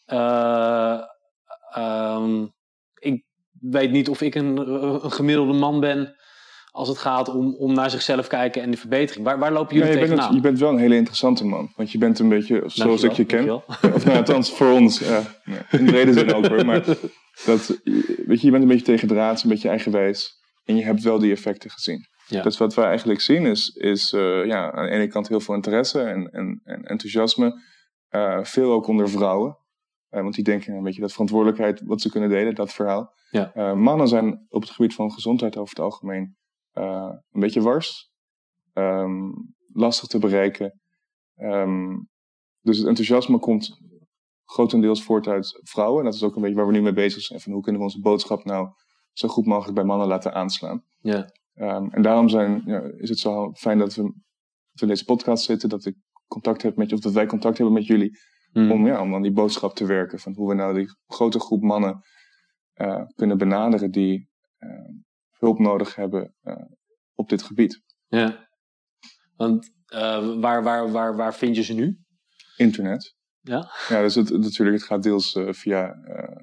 Speaker 3: Uh, um, ik weet niet of ik een, een gemiddelde man ben als het gaat om, om naar zichzelf kijken en de verbetering. Waar, waar lopen jullie ja, je
Speaker 2: tegenaan? Bent, je bent wel een hele interessante man. Want je bent een beetje zoals ik je ken. Of nou, althans voor ons. Uh, in brede zin ook hoor. Maar dat, weet je, je bent een beetje tegendraads, een beetje eigenwijs. En je hebt wel die effecten gezien. Ja. Dus wat wij eigenlijk zien is, is uh, ja, aan de ene kant heel veel interesse en, en, en enthousiasme. Uh, veel ook onder vrouwen. Uh, want die denken een beetje dat verantwoordelijkheid wat ze kunnen delen, dat verhaal.
Speaker 3: Ja.
Speaker 2: mannen zijn op het gebied van gezondheid over het algemeen uh, een beetje wars. Um, lastig te bereiken. Um, dus het enthousiasme komt grotendeels voort uit vrouwen. En dat is ook een beetje waar we nu mee bezig zijn. Van hoe kunnen we onze boodschap nou zo goed mogelijk bij mannen laten aanslaan.
Speaker 3: Ja.
Speaker 2: Um, en daarom zijn, ja, is het zo fijn dat we, dat we in deze podcast zitten. Dat ik contact heb met je, of dat wij contact hebben met jullie. Mm. Om, ja, om aan die boodschap te werken. Van hoe we nou die grote groep mannen uh, kunnen benaderen die uh, hulp nodig hebben uh, op dit gebied.
Speaker 3: Ja, want uh, waar, waar, waar, waar vind je ze nu?
Speaker 2: Internet.
Speaker 3: Ja?
Speaker 2: Ja, dus het, natuurlijk, het gaat deels uh, via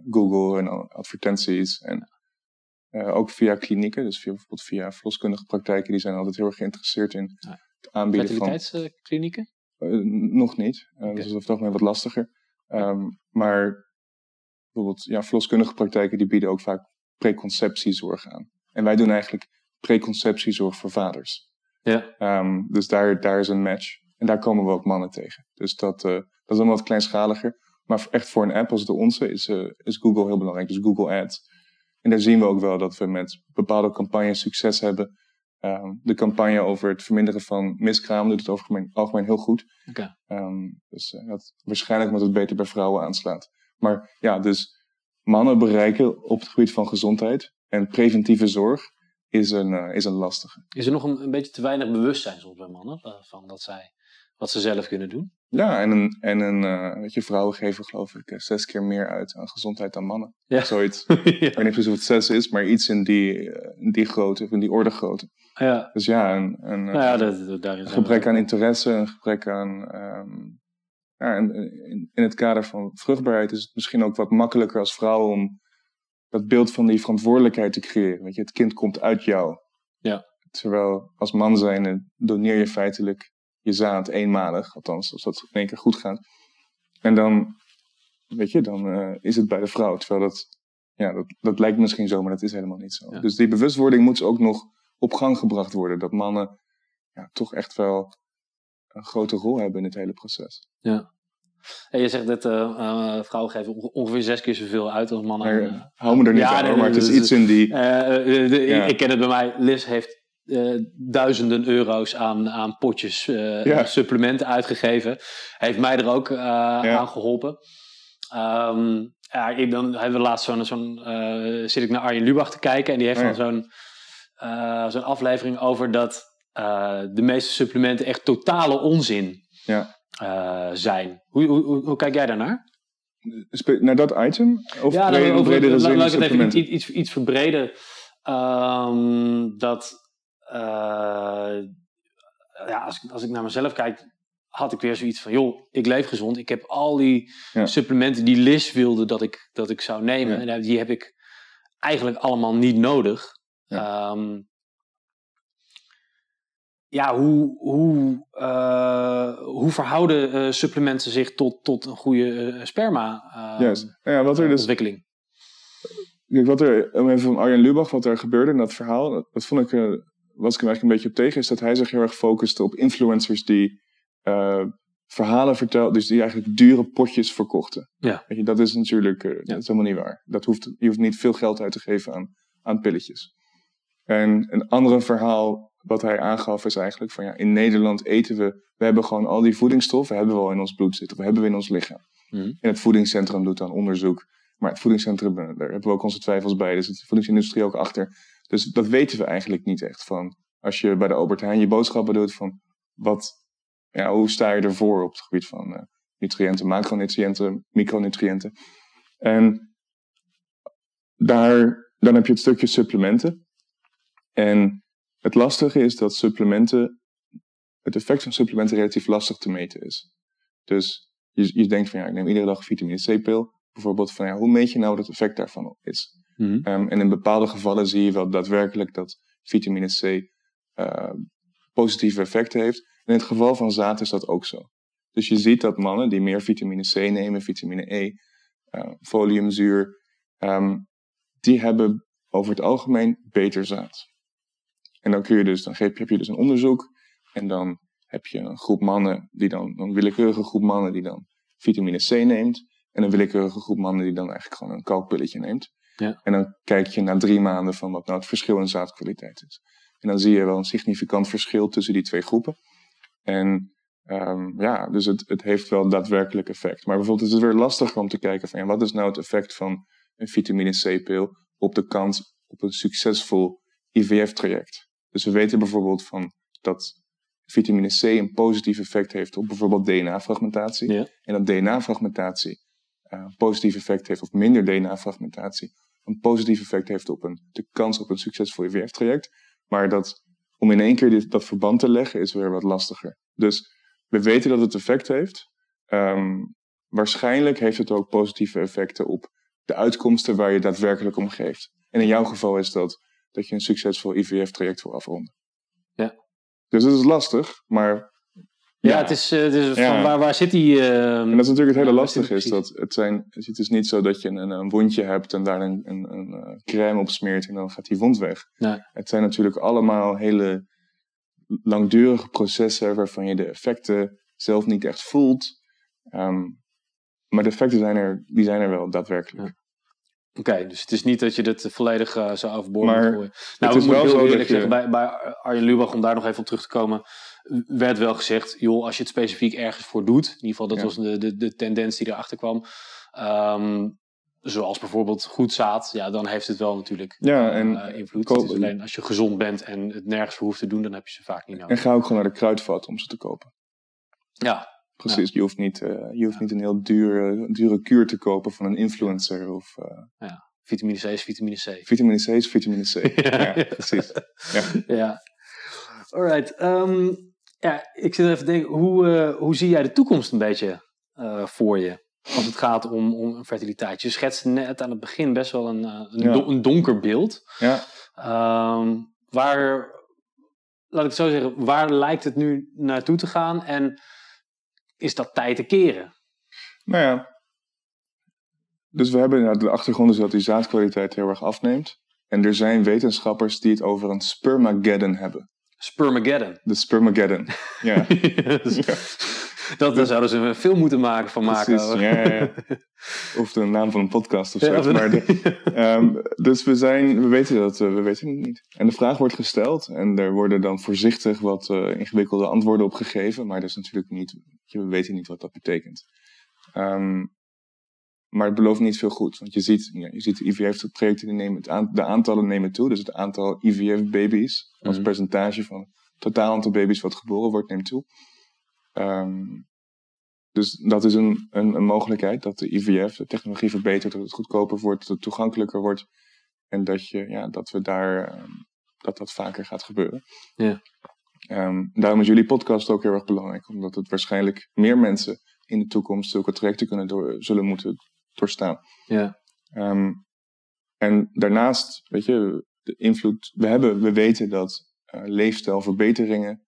Speaker 2: Google en advertenties en ook via klinieken. Dus via, bijvoorbeeld via verloskundige praktijken, die zijn altijd heel erg geïnteresseerd in ja. het aanbieden
Speaker 3: Fertiliteitsklinieken?
Speaker 2: van... nog niet. Okay. Dat is algemeen wat lastiger. Um, maar bijvoorbeeld ja, verloskundige praktijken die bieden ook vaak preconceptiezorg aan. En wij doen eigenlijk preconceptiezorg voor vaders.
Speaker 3: Ja.
Speaker 2: Um, dus daar, daar is een match. En daar komen we ook mannen tegen. Dus dat, uh, dat is dan wat kleinschaliger. Maar echt voor een app als de onze is, uh, is Google heel belangrijk. Dus Google Ads. En daar zien we ook wel dat we met bepaalde campagnes succes hebben. Um, de campagne over het verminderen van miskraam doet het over het algemeen heel goed.
Speaker 3: Okay.
Speaker 2: Um, dus uh, dat, waarschijnlijk omdat het beter bij vrouwen aanslaat. Maar ja, dus mannen bereiken op het gebied van gezondheid en preventieve zorg is een, uh, is een lastige.
Speaker 3: Is er nog een, een beetje te weinig bewustzijn soms bij mannen uh, van dat zij wat ze zelf kunnen doen?
Speaker 2: Ja, en een, en een uh, weet je, vrouwen geven geloof ik zes keer meer uit aan gezondheid dan mannen. Ja. Zoiets. ja. Ik weet niet precies of het zes is, maar iets in die, in die grootte, in die orde grootte.
Speaker 3: Ja.
Speaker 2: Dus ja, een, een,
Speaker 3: nou ja, dat, dat,
Speaker 2: een gebrek aan interesse, een gebrek aan... Um, ja, in, in, in het kader van vruchtbaarheid is het misschien ook wat makkelijker als vrouw om dat beeld van die verantwoordelijkheid te creëren. Weet je, het kind komt uit jou.
Speaker 3: Ja.
Speaker 2: Terwijl als man zijn doneer je feitelijk je zaad eenmalig, althans als dat in één keer goed gaat. En dan, weet je, dan uh, is het bij de vrouw. Terwijl dat, ja, dat, dat lijkt misschien zo, maar dat is helemaal niet zo. Ja. Dus die bewustwording moet ook nog op gang gebracht worden. Dat mannen ja, toch echt wel een grote rol hebben in het hele proces.
Speaker 3: Ja. En je zegt dat uh, uh, vrouwen geven ongeveer zes keer zoveel uit als mannen.
Speaker 2: Uh, hou me er niet ja, aan, nee, maar het is iets in die...
Speaker 3: De, ja. Ik ken het bij mij. Liz heeft duizenden euro's aan, aan potjes ja. supplementen uitgegeven. Heeft mij er ook aan geholpen. Um, ja, ik, dan hebben we laatst zo'n... zo'n zit ik naar Arjen Lubach te kijken en die heeft oh dan zo'n zo'n aflevering over dat de meeste supplementen echt totale onzin
Speaker 2: ja
Speaker 3: uh, zijn. Hoe, hoe, hoe, kijk jij daarnaar?
Speaker 2: Naar dat item? Of ja, brede, over, bredere
Speaker 3: zin laat ik het even iets, iets, iets verbreden. Um, dat, uh, ja, als, als ik naar mezelf kijk, had ik weer zoiets van, joh, ik leef gezond. Ik heb al die
Speaker 2: Ja.
Speaker 3: supplementen die Liz wilde dat ik, dat ik zou nemen.
Speaker 2: Ja.
Speaker 3: En die heb ik eigenlijk allemaal niet nodig.
Speaker 2: Ja.
Speaker 3: Ehm, ja, hoe, hoe, eh, hoe verhouden eh, supplementen zich tot, tot een goede eh, sperma eh,
Speaker 2: Juist. Nou ja, wat er dus
Speaker 3: ontwikkeling?
Speaker 2: Kijk, wat er, om even van Arjen Lubach, wat er gebeurde in dat verhaal, dat, vond ik, was ik hem eigenlijk een beetje op tegen, is dat hij zich heel erg focuste op influencers die verhalen vertelden, dus die eigenlijk dure potjes verkochten.
Speaker 3: Ja.
Speaker 2: Weet je, dat is natuurlijk dat is helemaal niet waar. Dat hoeft, je hoeft niet veel geld uit te geven aan, aan pilletjes. En een andere verhaal wat hij aangaf is eigenlijk van ja, in Nederland eten we, we hebben gewoon al die voedingsstoffen, hebben we al in ons bloed zitten, of hebben we in ons lichaam.
Speaker 3: Mhm.
Speaker 2: En het voedingscentrum doet dan onderzoek. Maar het voedingscentrum, eh, daar hebben we ook onze twijfels bij. Dus de voedingsindustrie ook achter. Dus dat weten we eigenlijk niet echt van. Als je bij de Albert Heijn je boodschappen doet van wat, ja, hoe sta je ervoor op het gebied van eh, nutriënten, macronutriënten, micronutriënten. En daar, dan heb je het stukje supplementen. En het lastige is dat supplementen, het effect van supplementen relatief lastig te meten is. Dus je, je denkt van ja, ik neem iedere dag een vitamine C-pil. Bijvoorbeeld van ja, hoe meet je nou het effect daarvan is?
Speaker 3: Mhm.
Speaker 2: Ehm, en in bepaalde gevallen zie je wel daadwerkelijk dat vitamine C eh, positieve effecten heeft. En in het geval van zaad is dat ook zo. Dus je ziet dat mannen die meer vitamine C nemen, vitamine E, eh, foliumzuur, ehm, die hebben over het algemeen beter zaad. En dan kun je dus, dan geef, heb je dus een onderzoek en dan heb je een groep mannen die dan, een willekeurige groep mannen die dan vitamine C neemt. En een willekeurige groep mannen die dan eigenlijk gewoon een kalkpilletje neemt.
Speaker 3: Ja.
Speaker 2: En dan kijk je na drie maanden van wat nou het verschil in zaadkwaliteit is. En dan zie je wel een significant verschil tussen die twee groepen. En ehm, ja, dus het, het heeft wel daadwerkelijk effect. Maar bijvoorbeeld is het weer lastig om te kijken van ja, wat is nou het effect van een vitamine C-pil op de kans op een succesvol IVF-traject. Dus we weten bijvoorbeeld van dat vitamine C een positief effect heeft op bijvoorbeeld DNA-fragmentatie.
Speaker 3: Ja.
Speaker 2: En dat DNA-fragmentatie eh, een positief effect heeft, of minder DNA-fragmentatie, een positief effect heeft op een, de kans op een succesvol IVF-traject. Maar dat, om in één keer dit, dat verband te leggen, is weer wat lastiger. Dus we weten dat het effect heeft. Ehm, waarschijnlijk heeft het ook positieve effecten op de uitkomsten waar je daadwerkelijk om geeft. En in jouw geval is dat dat je een succesvol IVF-traject wil afronden.
Speaker 3: Ja.
Speaker 2: Dus dat is lastig, maar
Speaker 3: Ja, het is, eh, het is
Speaker 2: Ja.
Speaker 3: van waar, waar zit die... eh,
Speaker 2: En dat is natuurlijk het hele lastige, is dat het, zijn, het is niet zo dat je een, een wondje hebt en daar een, een, een eh, crème op smeert en dan gaat die wond weg.
Speaker 3: Nee.
Speaker 2: Het zijn natuurlijk allemaal hele langdurige processen waarvan je de effecten zelf niet echt voelt. Ehm, maar de effecten zijn er, die zijn er wel daadwerkelijk.
Speaker 3: Oké, dus het is niet dat je dit volledig eh, zo overboord
Speaker 2: Maar
Speaker 3: moet gooien. Nou,
Speaker 2: is
Speaker 3: ik moet
Speaker 2: wel
Speaker 3: heel
Speaker 2: zo dat
Speaker 3: eerlijk
Speaker 2: je-
Speaker 3: zeggen, bij, bij Arjen Lubach, om daar nog even op terug te komen, werd wel gezegd, joh, als je het specifiek ergens voor doet, in ieder geval dat
Speaker 2: Ja.
Speaker 3: was de, de, de tendens die erachter kwam, ehm, zoals bijvoorbeeld goed zaad, ja, dan heeft het wel natuurlijk
Speaker 2: Ja, en
Speaker 3: eh, invloed. Het is alleen als je gezond bent en het nergens voor hoeft te doen, dan heb je ze vaak niet
Speaker 2: En
Speaker 3: nodig.
Speaker 2: ga ook gewoon naar de kruidvat om ze te kopen.
Speaker 3: Ja,
Speaker 2: Precies, je hoeft niet, eh, je hoeft niet een heel dure, dure kuur te kopen van een influencer of eh,
Speaker 3: vitamine C is vitamine C.
Speaker 2: vitamine C is vitamine C. ja, precies. Ja.
Speaker 3: Ja. Alright. ehm, ja, ik zit even te denken, hoe, eh, hoe zie jij de toekomst een beetje eh, voor je? Als het gaat om, om fertiliteit. Je schetste net aan het begin best wel een, eh, een,
Speaker 2: Ja.
Speaker 3: do- een donker beeld.
Speaker 2: Ja.
Speaker 3: Ehm, waar, laat ik het zo zeggen, waar lijkt het nu naartoe te gaan? En is dat tijd te keren?
Speaker 2: Nou ja. Dus we hebben de achtergrond is dat die zaadkwaliteit heel erg afneemt. En er zijn wetenschappers die het over een spermageddon hebben.
Speaker 3: Spermageddon.
Speaker 2: De spermageddon. Ja,
Speaker 3: dat, daar zouden ze een film moeten maken van maken.
Speaker 2: precies. Ja, ja, ja. Of de naam van een podcast of zo. Maar de- Ehm, dus we, zijn, we weten dat, eh, we weten het niet. En de vraag wordt gesteld en er worden dan voorzichtig wat eh, ingewikkelde antwoorden op gegeven, maar dat is natuurlijk niet, we weten niet wat dat betekent. Ehm, maar het belooft niet veel goed, want je ziet, ja, je ziet de IVF-projecten, die nemen het de aantallen nemen toe, dus het aantal IVF-baby's als
Speaker 3: Mhm.
Speaker 2: percentage van het totaal aantal baby's wat geboren wordt, neemt toe. Ehm, dus dat is een, een, een mogelijkheid, dat de IVF, de technologie verbetert, dat het goedkoper wordt, dat het toegankelijker wordt. En dat, je, ja, dat we daar, ehm, dat dat vaker gaat gebeuren.
Speaker 3: Ja.
Speaker 2: Ehm, daarom is jullie podcast ook heel erg belangrijk, omdat het waarschijnlijk meer mensen in de toekomst zulke trajecten kunnen door, zullen moeten doorstaan.
Speaker 3: Ja.
Speaker 2: En daarnaast, weet je, de invloed. We, hebben, we weten dat uh, leefstijlverbeteringen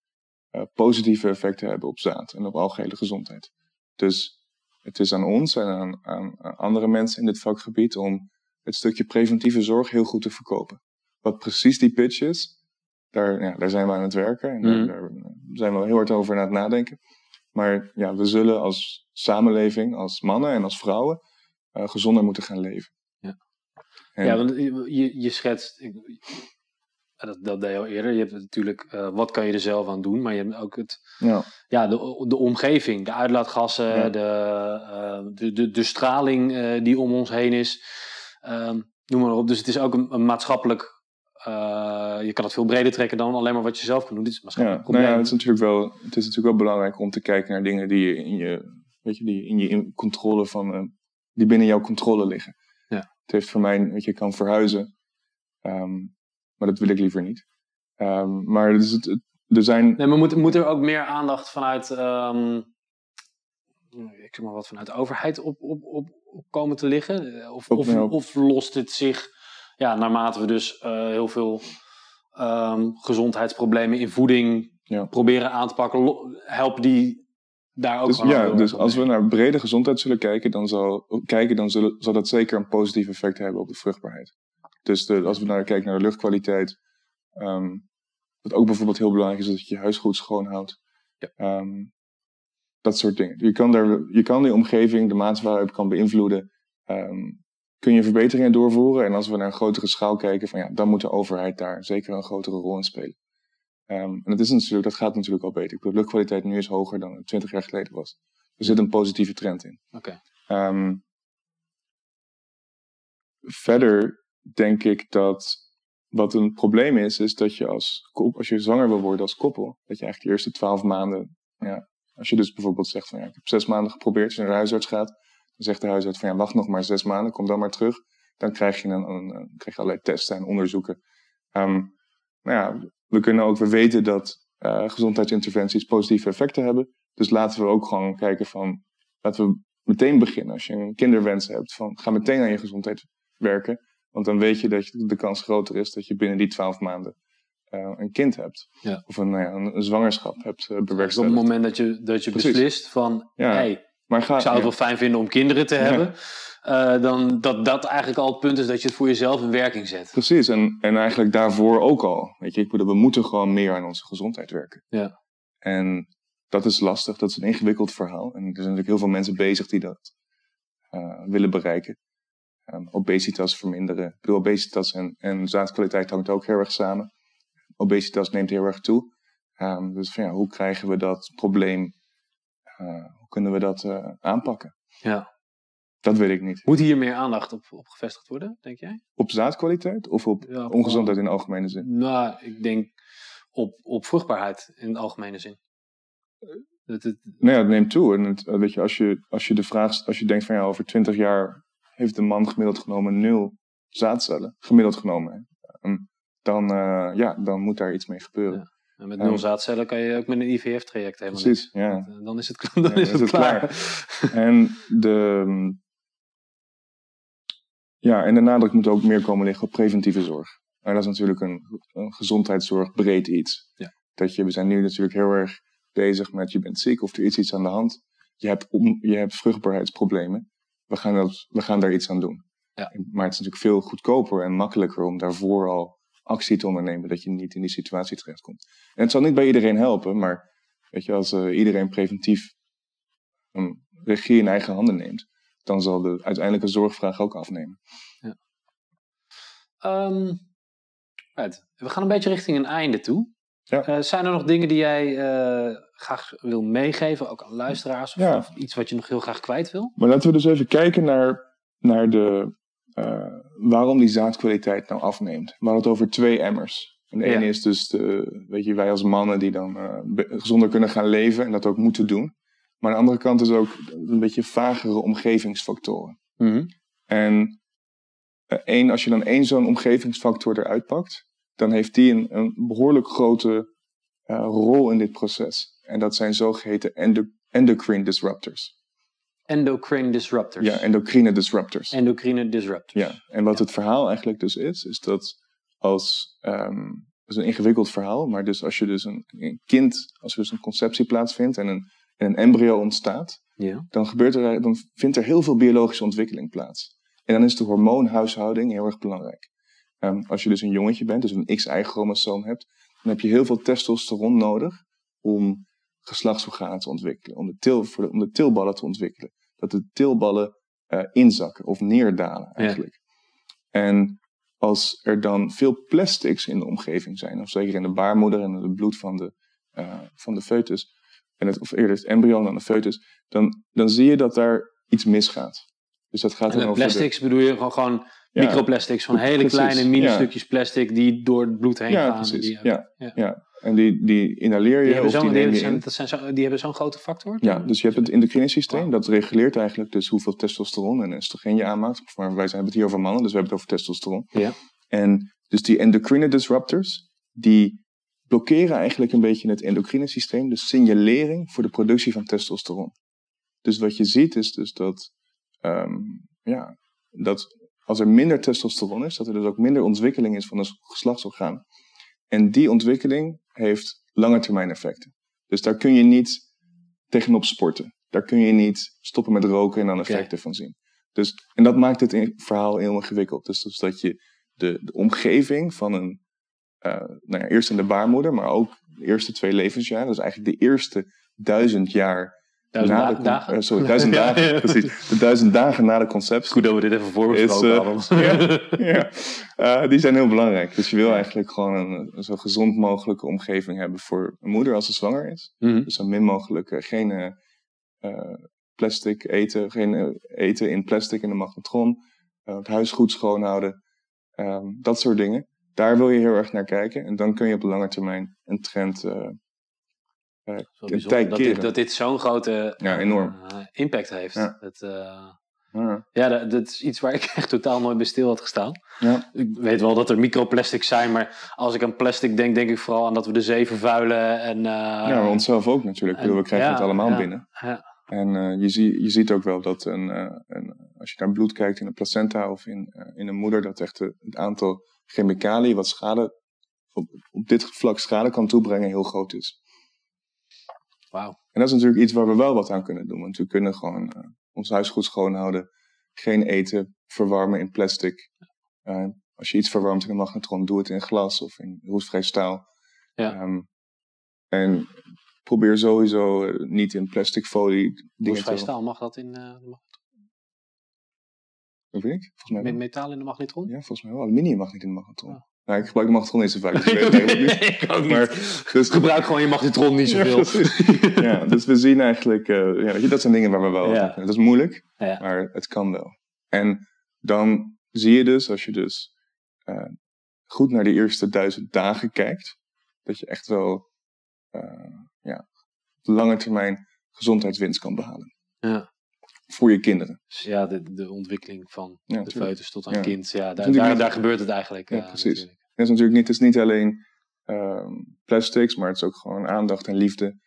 Speaker 2: positieve effecten hebben op zaad en op algehele gezondheid. Dus het is aan ons en aan, aan, andere mensen in dit vakgebied om het stukje preventieve zorg heel goed te verkopen. Wat precies die pitch is, daar, ja, daar zijn we aan het werken en daar,
Speaker 3: Mhm.
Speaker 2: daar zijn we heel hard over aan het nadenken. Maar ja, we zullen als samenleving, als mannen en als vrouwen, uh, gezonder moeten gaan leven.
Speaker 3: Ja.
Speaker 2: En-
Speaker 3: Ja, want je, je schetst, ik, dat, dat deed je al eerder, je hebt natuurlijk, eh, wat kan je er zelf aan doen, maar je hebt ook het,
Speaker 2: ja.
Speaker 3: ja, de, de omgeving, de uitlaatgassen,
Speaker 2: Ja.
Speaker 3: de, eh, de, de, de straling eh, die om ons heen is, Ehm, noem maar op. Dus het is ook een, een maatschappelijk, je kan het veel breder trekken dan alleen maar wat je zelf kan doen. Dit is
Speaker 2: Ja,
Speaker 3: maatschappelijk
Speaker 2: nou ja,
Speaker 3: probleem.
Speaker 2: het is natuurlijk wel, het is natuurlijk wel belangrijk om te kijken naar dingen die je in je, weet je, die in je in- controle van, die binnen jouw controle liggen.
Speaker 3: Ja.
Speaker 2: Het heeft voor mij, weet je, je kan verhuizen, ehm, maar dat wil ik liever niet. Ehm, maar dus het, het- er zijn,
Speaker 3: Nee, maar moet, moet er ook meer aandacht vanuit, ehm, ik zeg maar wat, vanuit de overheid op, op, op, op komen te liggen? Eh, Of, of, of lost het zich, ja, naarmate we dus eh, heel veel ehm, gezondheidsproblemen in voeding
Speaker 2: Ja.
Speaker 3: proberen aan te pakken, helpen die daar ook
Speaker 2: dus, ja, dus als we naar brede gezondheid zullen kijken, dan zal, kijken, dan zullen, zal dat zeker een positief effect hebben op de vruchtbaarheid. Dus de, als we naar kijken naar de luchtkwaliteit, ehm, wat ook bijvoorbeeld heel belangrijk is, dat je je huis goed schoon houdt.
Speaker 3: Ja.
Speaker 2: Ehm, dat soort dingen. Je kan, daar, je kan die omgeving, de mate waarop kan beïnvloeden, ehm, kun je verbeteringen doorvoeren. En als we naar een grotere schaal kijken, van, ja, dan moet de overheid daar zeker een grotere rol in spelen. En dat, is natuurlijk, dat gaat natuurlijk al beter. Ik bedoel, de luchtkwaliteit nu is hoger dan het 20 jaar geleden was. Er zit een positieve trend in.
Speaker 3: Oké.
Speaker 2: Verder denk ik dat wat een probleem is, is dat je als, als je zwanger wil worden als koppel, dat je eigenlijk de eerste twaalf maanden, ja, als je dus bijvoorbeeld zegt van ja, ik heb zes maanden geprobeerd, als je naar de huisarts gaat, dan zegt de huisarts van ja, wacht nog maar zes maanden, kom dan maar terug. Dan krijg je, een, een- krijg je allerlei testen en onderzoeken. Ehm, nou ja, we kunnen ook, we weten dat eh, gezondheidsinterventies positieve effecten hebben. Dus laten we ook gewoon kijken van, laten we meteen beginnen. Als je een kinderwens hebt, van ga meteen aan je gezondheid werken. Want dan weet je dat je, de kans groter is dat je binnen die twaalf maanden eh, een kind hebt.
Speaker 3: Ja.
Speaker 2: Of een, nou ja, een, een zwangerschap hebt uh,
Speaker 3: Dus op
Speaker 2: bewerkstelligd.
Speaker 3: het moment dat je, dat je
Speaker 2: Precies.
Speaker 3: beslist van,
Speaker 2: Ja.
Speaker 3: hey,
Speaker 2: maar ga,
Speaker 3: ik zou het wel fijn vinden om kinderen te hebben, eh, dan dat dat eigenlijk al het punt is dat je het voor jezelf in werking zet.
Speaker 2: Precies, en, en eigenlijk daarvoor ook al. Weet je, ik bedoel, we moeten gewoon meer aan onze gezondheid werken.
Speaker 3: Ja.
Speaker 2: En dat is lastig, dat is een ingewikkeld verhaal. En er zijn natuurlijk heel veel mensen bezig die dat eh, willen bereiken. Ehm, obesitas verminderen. Ik bedoel, obesitas en, en zaadkwaliteit hangt ook heel erg samen. Obesitas neemt heel erg toe. Ehm, dus van, ja, hoe krijgen we dat probleem, eh, hoe kunnen we dat eh, aanpakken?
Speaker 3: Ja.
Speaker 2: Dat weet ik niet.
Speaker 3: Moet hier meer aandacht op, op gevestigd worden, denk jij?
Speaker 2: Op zaadkwaliteit of op
Speaker 3: Ja, op
Speaker 2: ongezondheid in de algemene zin?
Speaker 3: Nou, ik denk op, op vruchtbaarheid in de algemene zin. Dat het,
Speaker 2: Nee, het neemt toe. En het, weet je, als je, als je de vraag, als je denkt van ja, over 20 jaar heeft een man gemiddeld genomen nul zaadcellen, gemiddeld genomen, Ehm, dan, eh, ja, dan moet daar iets mee gebeuren.
Speaker 3: en met
Speaker 2: Ja.
Speaker 3: nul zaadcellen kan je ook met een IVF-traject helemaal
Speaker 2: Precies,
Speaker 3: niks.
Speaker 2: ja.
Speaker 3: Want, eh, Dan is het, dan
Speaker 2: Ja,
Speaker 3: is het, klaar.
Speaker 2: En de, ja, en de nadruk moet ook meer komen liggen op preventieve zorg. Maar dat is natuurlijk een, een gezondheidszorg breed iets.
Speaker 3: Ja.
Speaker 2: Dat je, we zijn nu natuurlijk heel erg bezig met je bent ziek of er is iets aan de hand. Je hebt, om, je hebt vruchtbaarheidsproblemen. We gaan, dat, we gaan daar iets aan doen.
Speaker 3: Ja.
Speaker 2: Maar het is natuurlijk veel goedkoper en makkelijker om daarvoor al actie te ondernemen. Dat je niet in die situatie terechtkomt. En het zal niet bij iedereen helpen, maar weet je, als eh, iedereen preventief een regie in eigen handen neemt, dan zal de uiteindelijke zorgvraag ook afnemen.
Speaker 3: Ehm, right. We gaan een beetje richting een einde toe.
Speaker 2: Ja.
Speaker 3: Eh, zijn er nog dingen die jij eh, graag wil meegeven, ook aan luisteraars? Of,
Speaker 2: Ja.
Speaker 3: of iets wat je nog heel graag kwijt wil?
Speaker 2: Maar laten we dus even kijken naar, naar de, eh, waarom die zaadkwaliteit nou afneemt. We hadden het over twee emmers. En de
Speaker 3: Ja.
Speaker 2: ene is dus de, weet je, wij als mannen die dan gezonder kunnen gaan leven en dat ook moeten doen. Maar aan de andere kant is ook een beetje vagere omgevingsfactoren. En eh, één, als je dan één zo'n omgevingsfactor eruit pakt, dan heeft die een, een behoorlijk grote uh, rol in dit proces. En dat zijn zogeheten endo endocrine disruptors.
Speaker 3: Endocrine disruptors.
Speaker 2: Ja, endocrine disruptors.
Speaker 3: Endocrine disruptors.
Speaker 2: Ja, en wat het verhaal eigenlijk dus is, is dat als, um, dat is een ingewikkeld verhaal, maar dus als je dus een, een kind, als er dus een conceptie plaatsvindt en een, en een embryo ontstaat,
Speaker 3: Ja.
Speaker 2: dan, gebeurt er, dan vindt er heel veel biologische ontwikkeling plaats. En dan is de hormoonhuishouding heel erg belangrijk. Um, als je dus een jongetje bent, dus een XY-chromosoom hebt, dan heb je heel veel testosteron nodig om geslachtsorganen te ontwikkelen, om de, til, de, om de tilballen te ontwikkelen. Dat de tilballen uh, inzakken of neerdalen eigenlijk. En als er dan veel plastics in de omgeving zijn, of zeker in de baarmoeder en in het bloed van de, uh, van de foetus, en het, of eerder het embryo dan de foetus, dan, dan zie je dat daar iets misgaat. Dus dat gaat
Speaker 3: En
Speaker 2: dan
Speaker 3: de plastics bedoel je gewoon, gewoon
Speaker 2: Ja.
Speaker 3: microplastics, van hele
Speaker 2: Precies,
Speaker 3: kleine mini-stukjes plastic die door het bloed heen
Speaker 2: Ja,
Speaker 3: gaan.
Speaker 2: precies.
Speaker 3: Die,
Speaker 2: ja,
Speaker 3: ja.
Speaker 2: ja. En die, die inhaleer je
Speaker 3: die hebben zo'n die,
Speaker 2: je
Speaker 3: zijn,
Speaker 2: in.
Speaker 3: dat zijn zo, die hebben zo'n grote factor.
Speaker 2: Ja, dus je hebt het endocrine systeem, dat reguleert eigenlijk dus hoeveel testosteron en oestrogeen je aanmaakt. Maar wij hebben het hier over mannen, dus we hebben het over testosteron.
Speaker 3: Ja.
Speaker 2: En dus die endocrine disruptors, die blokkeren eigenlijk een beetje het endocrine systeem, de signalering voor de productie van testosteron. Dus wat je ziet is dus dat, ehm, ja, dat als er minder testosteron is, dat er dus ook minder ontwikkeling is van een geslachtsorgaan. En die ontwikkeling heeft langetermijn effecten. Dus daar kun je niet tegenop sporten. Daar kun je niet stoppen met roken en dan effecten van zien. Dus, en dat maakt het verhaal heel ingewikkeld. Dus, dus dat je de, de omgeving van een, eh, nou ja, eerst in de baarmoeder, maar ook de eerste twee levensjaren, dus eigenlijk de eerste duizend jaar
Speaker 3: Duizend
Speaker 2: na de
Speaker 3: dagen?
Speaker 2: eh, sorry, duizend
Speaker 3: Ja,
Speaker 2: dagen,
Speaker 3: ja.
Speaker 2: precies. De duizend dagen na de conceptie.
Speaker 3: Goed dat we dit even voorbesproken
Speaker 2: Is, eh,
Speaker 3: hadden.
Speaker 2: ja, eh, die zijn heel belangrijk. Dus je wil eigenlijk gewoon een, een zo gezond mogelijke omgeving hebben voor een moeder als ze zwanger is.
Speaker 3: Mhm.
Speaker 2: Dus zo min mogelijk geen plastic eten, geen eten in plastic in de magnetron, eh, het huis goed schoonhouden, ehm, dat soort dingen. Daar wil je heel erg naar kijken en dan kun je op de lange termijn een trend. eh, eh,
Speaker 3: Zo
Speaker 2: een
Speaker 3: bijzonder
Speaker 2: tijd
Speaker 3: dat, dit, dat dit zo'n grote
Speaker 2: Ja, enorm.
Speaker 3: eh, impact heeft.
Speaker 2: Ja.
Speaker 3: Dat, eh,
Speaker 2: ja,
Speaker 3: ja, dat, dat is iets waar ik echt totaal nooit bij stil had gestaan.
Speaker 2: ja,
Speaker 3: Ik weet wel dat er microplastics zijn, maar als ik aan plastic denk, denk ik vooral aan dat we de zee vervuilen. En, eh,
Speaker 2: ja, onszelf ook natuurlijk. We krijgen
Speaker 3: ja,
Speaker 2: het allemaal binnen.
Speaker 3: ja.
Speaker 2: En je, zie, je ziet ook wel dat een, een, als je naar bloed kijkt in een placenta of in, in een moeder, dat echt het aantal chemicaliën wat schade op, op dit vlak schade kan toebrengen heel groot is.
Speaker 3: Wauw.
Speaker 2: En dat is natuurlijk iets waar we wel wat aan kunnen doen. Want we kunnen gewoon eh, ons huis goed schoonhouden, geen eten verwarmen in plastic. Eh, als je iets verwarmt in een magnetron, doe het in glas of in roestvrij staal.
Speaker 3: Ja.
Speaker 2: Ehm, en probeer sowieso eh, niet in plastic folie dingen
Speaker 3: Roestvrij
Speaker 2: te...
Speaker 3: staal, mag dat in de mag-
Speaker 2: Dat weet ik, volgens mij
Speaker 3: met metaal in de magnetron?
Speaker 2: Ja, volgens mij wel. Aluminium mag niet in de magnetron.
Speaker 3: Oh.
Speaker 2: Nou, ik gebruik de magnetron niet zo vaak. Dus ik weet het niet.
Speaker 3: ik ook niet.
Speaker 2: Maar, dus,
Speaker 3: Gebruik gewoon je magnetron niet zoveel.
Speaker 2: ja, dus we zien eigenlijk, eh, ja, weet je, dat zijn dingen waar we wel
Speaker 3: Ja.
Speaker 2: Dat is moeilijk,
Speaker 3: Ja.
Speaker 2: maar het kan wel. En dan zie je dus, als je dus eh, goed naar de eerste duizend dagen kijkt, dat je echt wel eh, ja, op lange termijn gezondheidswinst kan behalen.
Speaker 3: Ja.
Speaker 2: Voor je kinderen.
Speaker 3: Dus ja, de, de ontwikkeling van
Speaker 2: Ja,
Speaker 3: de foetus tot aan
Speaker 2: Ja.
Speaker 3: kind. Ja, daar, daar, gebeurt het eigenlijk.
Speaker 2: Ja,
Speaker 3: eh,
Speaker 2: precies.
Speaker 3: natuurlijk.
Speaker 2: Het is natuurlijk niet, het is niet alleen ehm, plastics, maar het is ook gewoon aandacht en liefde.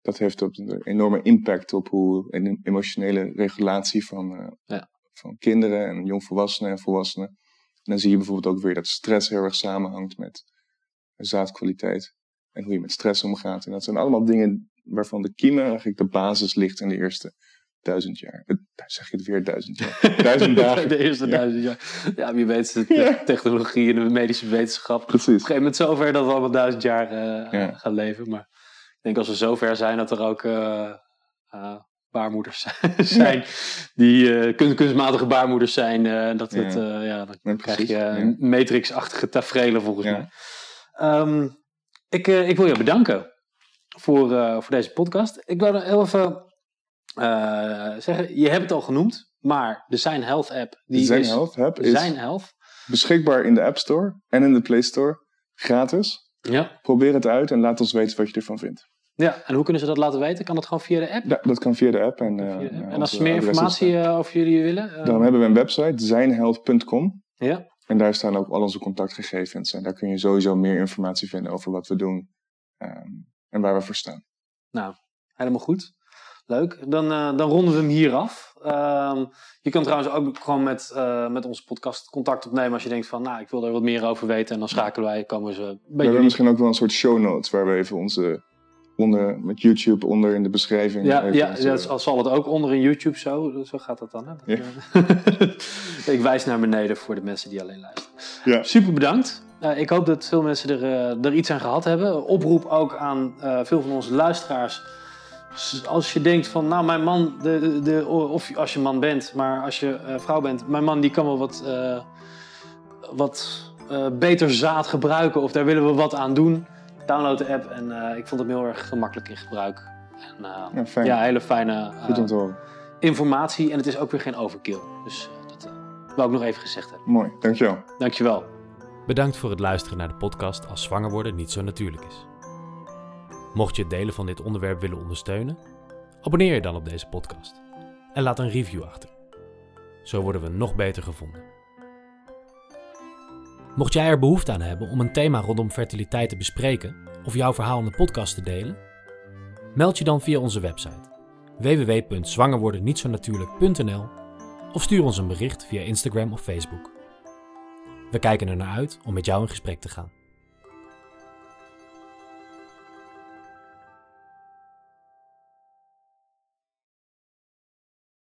Speaker 2: Dat heeft ook een enorme impact op hoe een emotionele regulatie van, eh,
Speaker 3: Ja.
Speaker 2: van kinderen en jongvolwassenen en volwassenen. En dan zie je bijvoorbeeld ook weer dat stress heel erg samenhangt met zaadkwaliteit en hoe je met stress omgaat. En dat zijn allemaal dingen waarvan de kiemen eigenlijk de basis ligt in de eerste duizend jaar. Eh, zeg je het weer duizend jaar? Duizend dagen.
Speaker 3: De eerste
Speaker 2: Ja.
Speaker 3: duizend jaar. Ja, wie weet de
Speaker 2: Ja.
Speaker 3: technologie en de medische wetenschap. Op een
Speaker 2: Precies.
Speaker 3: gegeven moment zover dat we allemaal duizend jaar eh,
Speaker 2: Ja.
Speaker 3: gaan leven. Maar ik denk als we zover zijn dat er ook eh, eh, baarmoeders zijn. Die eh, kun- kunstmatige baarmoeders zijn. eh, dat het, eh, ja, dan krijg
Speaker 2: precies.
Speaker 3: je matrix-achtige tafereelen volgens
Speaker 2: Ja.
Speaker 3: mij. Ehm, ik, eh, ik wil je bedanken voor, eh, voor deze podcast. Ik wil nog heel even eh, zeggen, je hebt het al genoemd, maar de Zijn Health app, die
Speaker 2: Zijn
Speaker 3: is
Speaker 2: Health App is
Speaker 3: Zijn Health.
Speaker 2: beschikbaar in de App Store en in de Play Store. Gratis.
Speaker 3: Ja.
Speaker 2: Probeer het uit en laat ons weten wat je ervan vindt.
Speaker 3: ja, en hoe kunnen ze dat laten weten? Kan dat gewoon via de app?
Speaker 2: Ja, dat kan via de app. En, eh,
Speaker 3: de app.
Speaker 2: ja,
Speaker 3: en als ze meer informatie eh, over jullie willen? eh,
Speaker 2: Dan hebben we een website, zijnhealth.com.
Speaker 3: ja,
Speaker 2: En daar staan ook al onze contactgegevens. En daar kun je sowieso meer informatie vinden over wat we doen. ehm, en waar we voor staan.
Speaker 3: Nou, helemaal goed. Leuk. Dan, uh, dan ronden we hem hier af. Uh, je kan trouwens ook gewoon met, uh, met onze podcast contact opnemen als je denkt van, nou, ik wil er wat meer over weten. En dan schakelen wij, komen ze bij
Speaker 2: We hebben misschien ook wel een soort show notes waar we even onze, onder, met YouTube onder in de beschrijving.
Speaker 3: Ja, ja
Speaker 2: onze-
Speaker 3: dat zal het ook onder in YouTube zo. Zo gaat dat dan. Hè?
Speaker 2: Ja.
Speaker 3: eh, ik wijs naar beneden voor de mensen die alleen luisteren.
Speaker 2: Ja.
Speaker 3: Super bedankt. Eh, ik hoop dat veel mensen er, eh, er iets aan gehad hebben. Oproep ook aan eh, veel van onze luisteraars. Als je denkt van, nou, mijn man, de, de, de- of als je man bent, maar als je eh, vrouw bent, mijn man die kan wel wat, eh, wat eh, beter zaad gebruiken of daar willen we wat aan doen. Download de app en eh, ik vond hem heel erg gemakkelijk in gebruik. En, eh,
Speaker 2: Ja, fijn.
Speaker 3: ja, hele fijne
Speaker 2: Goed om te horen.
Speaker 3: informatie en het is ook weer geen overkill. Dus eh, dat wou ik nog even gezegd hebben.
Speaker 2: Mooi, dankjewel.
Speaker 3: Dankjewel.
Speaker 1: Bedankt voor het luisteren naar de podcast Als zwanger worden niet zo natuurlijk is. Mocht je het delen van dit onderwerp willen ondersteunen, abonneer je dan op deze podcast en laat een review achter. Zo worden we nog beter gevonden. Mocht jij er behoefte aan hebben om een thema rondom fertiliteit te bespreken of jouw verhaal in de podcast te delen, meld je dan via onze website www.zwangerwordennietzonatuurlijk.nl of stuur ons een bericht via Instagram of Facebook. We kijken er naar uit om met jou in gesprek te gaan.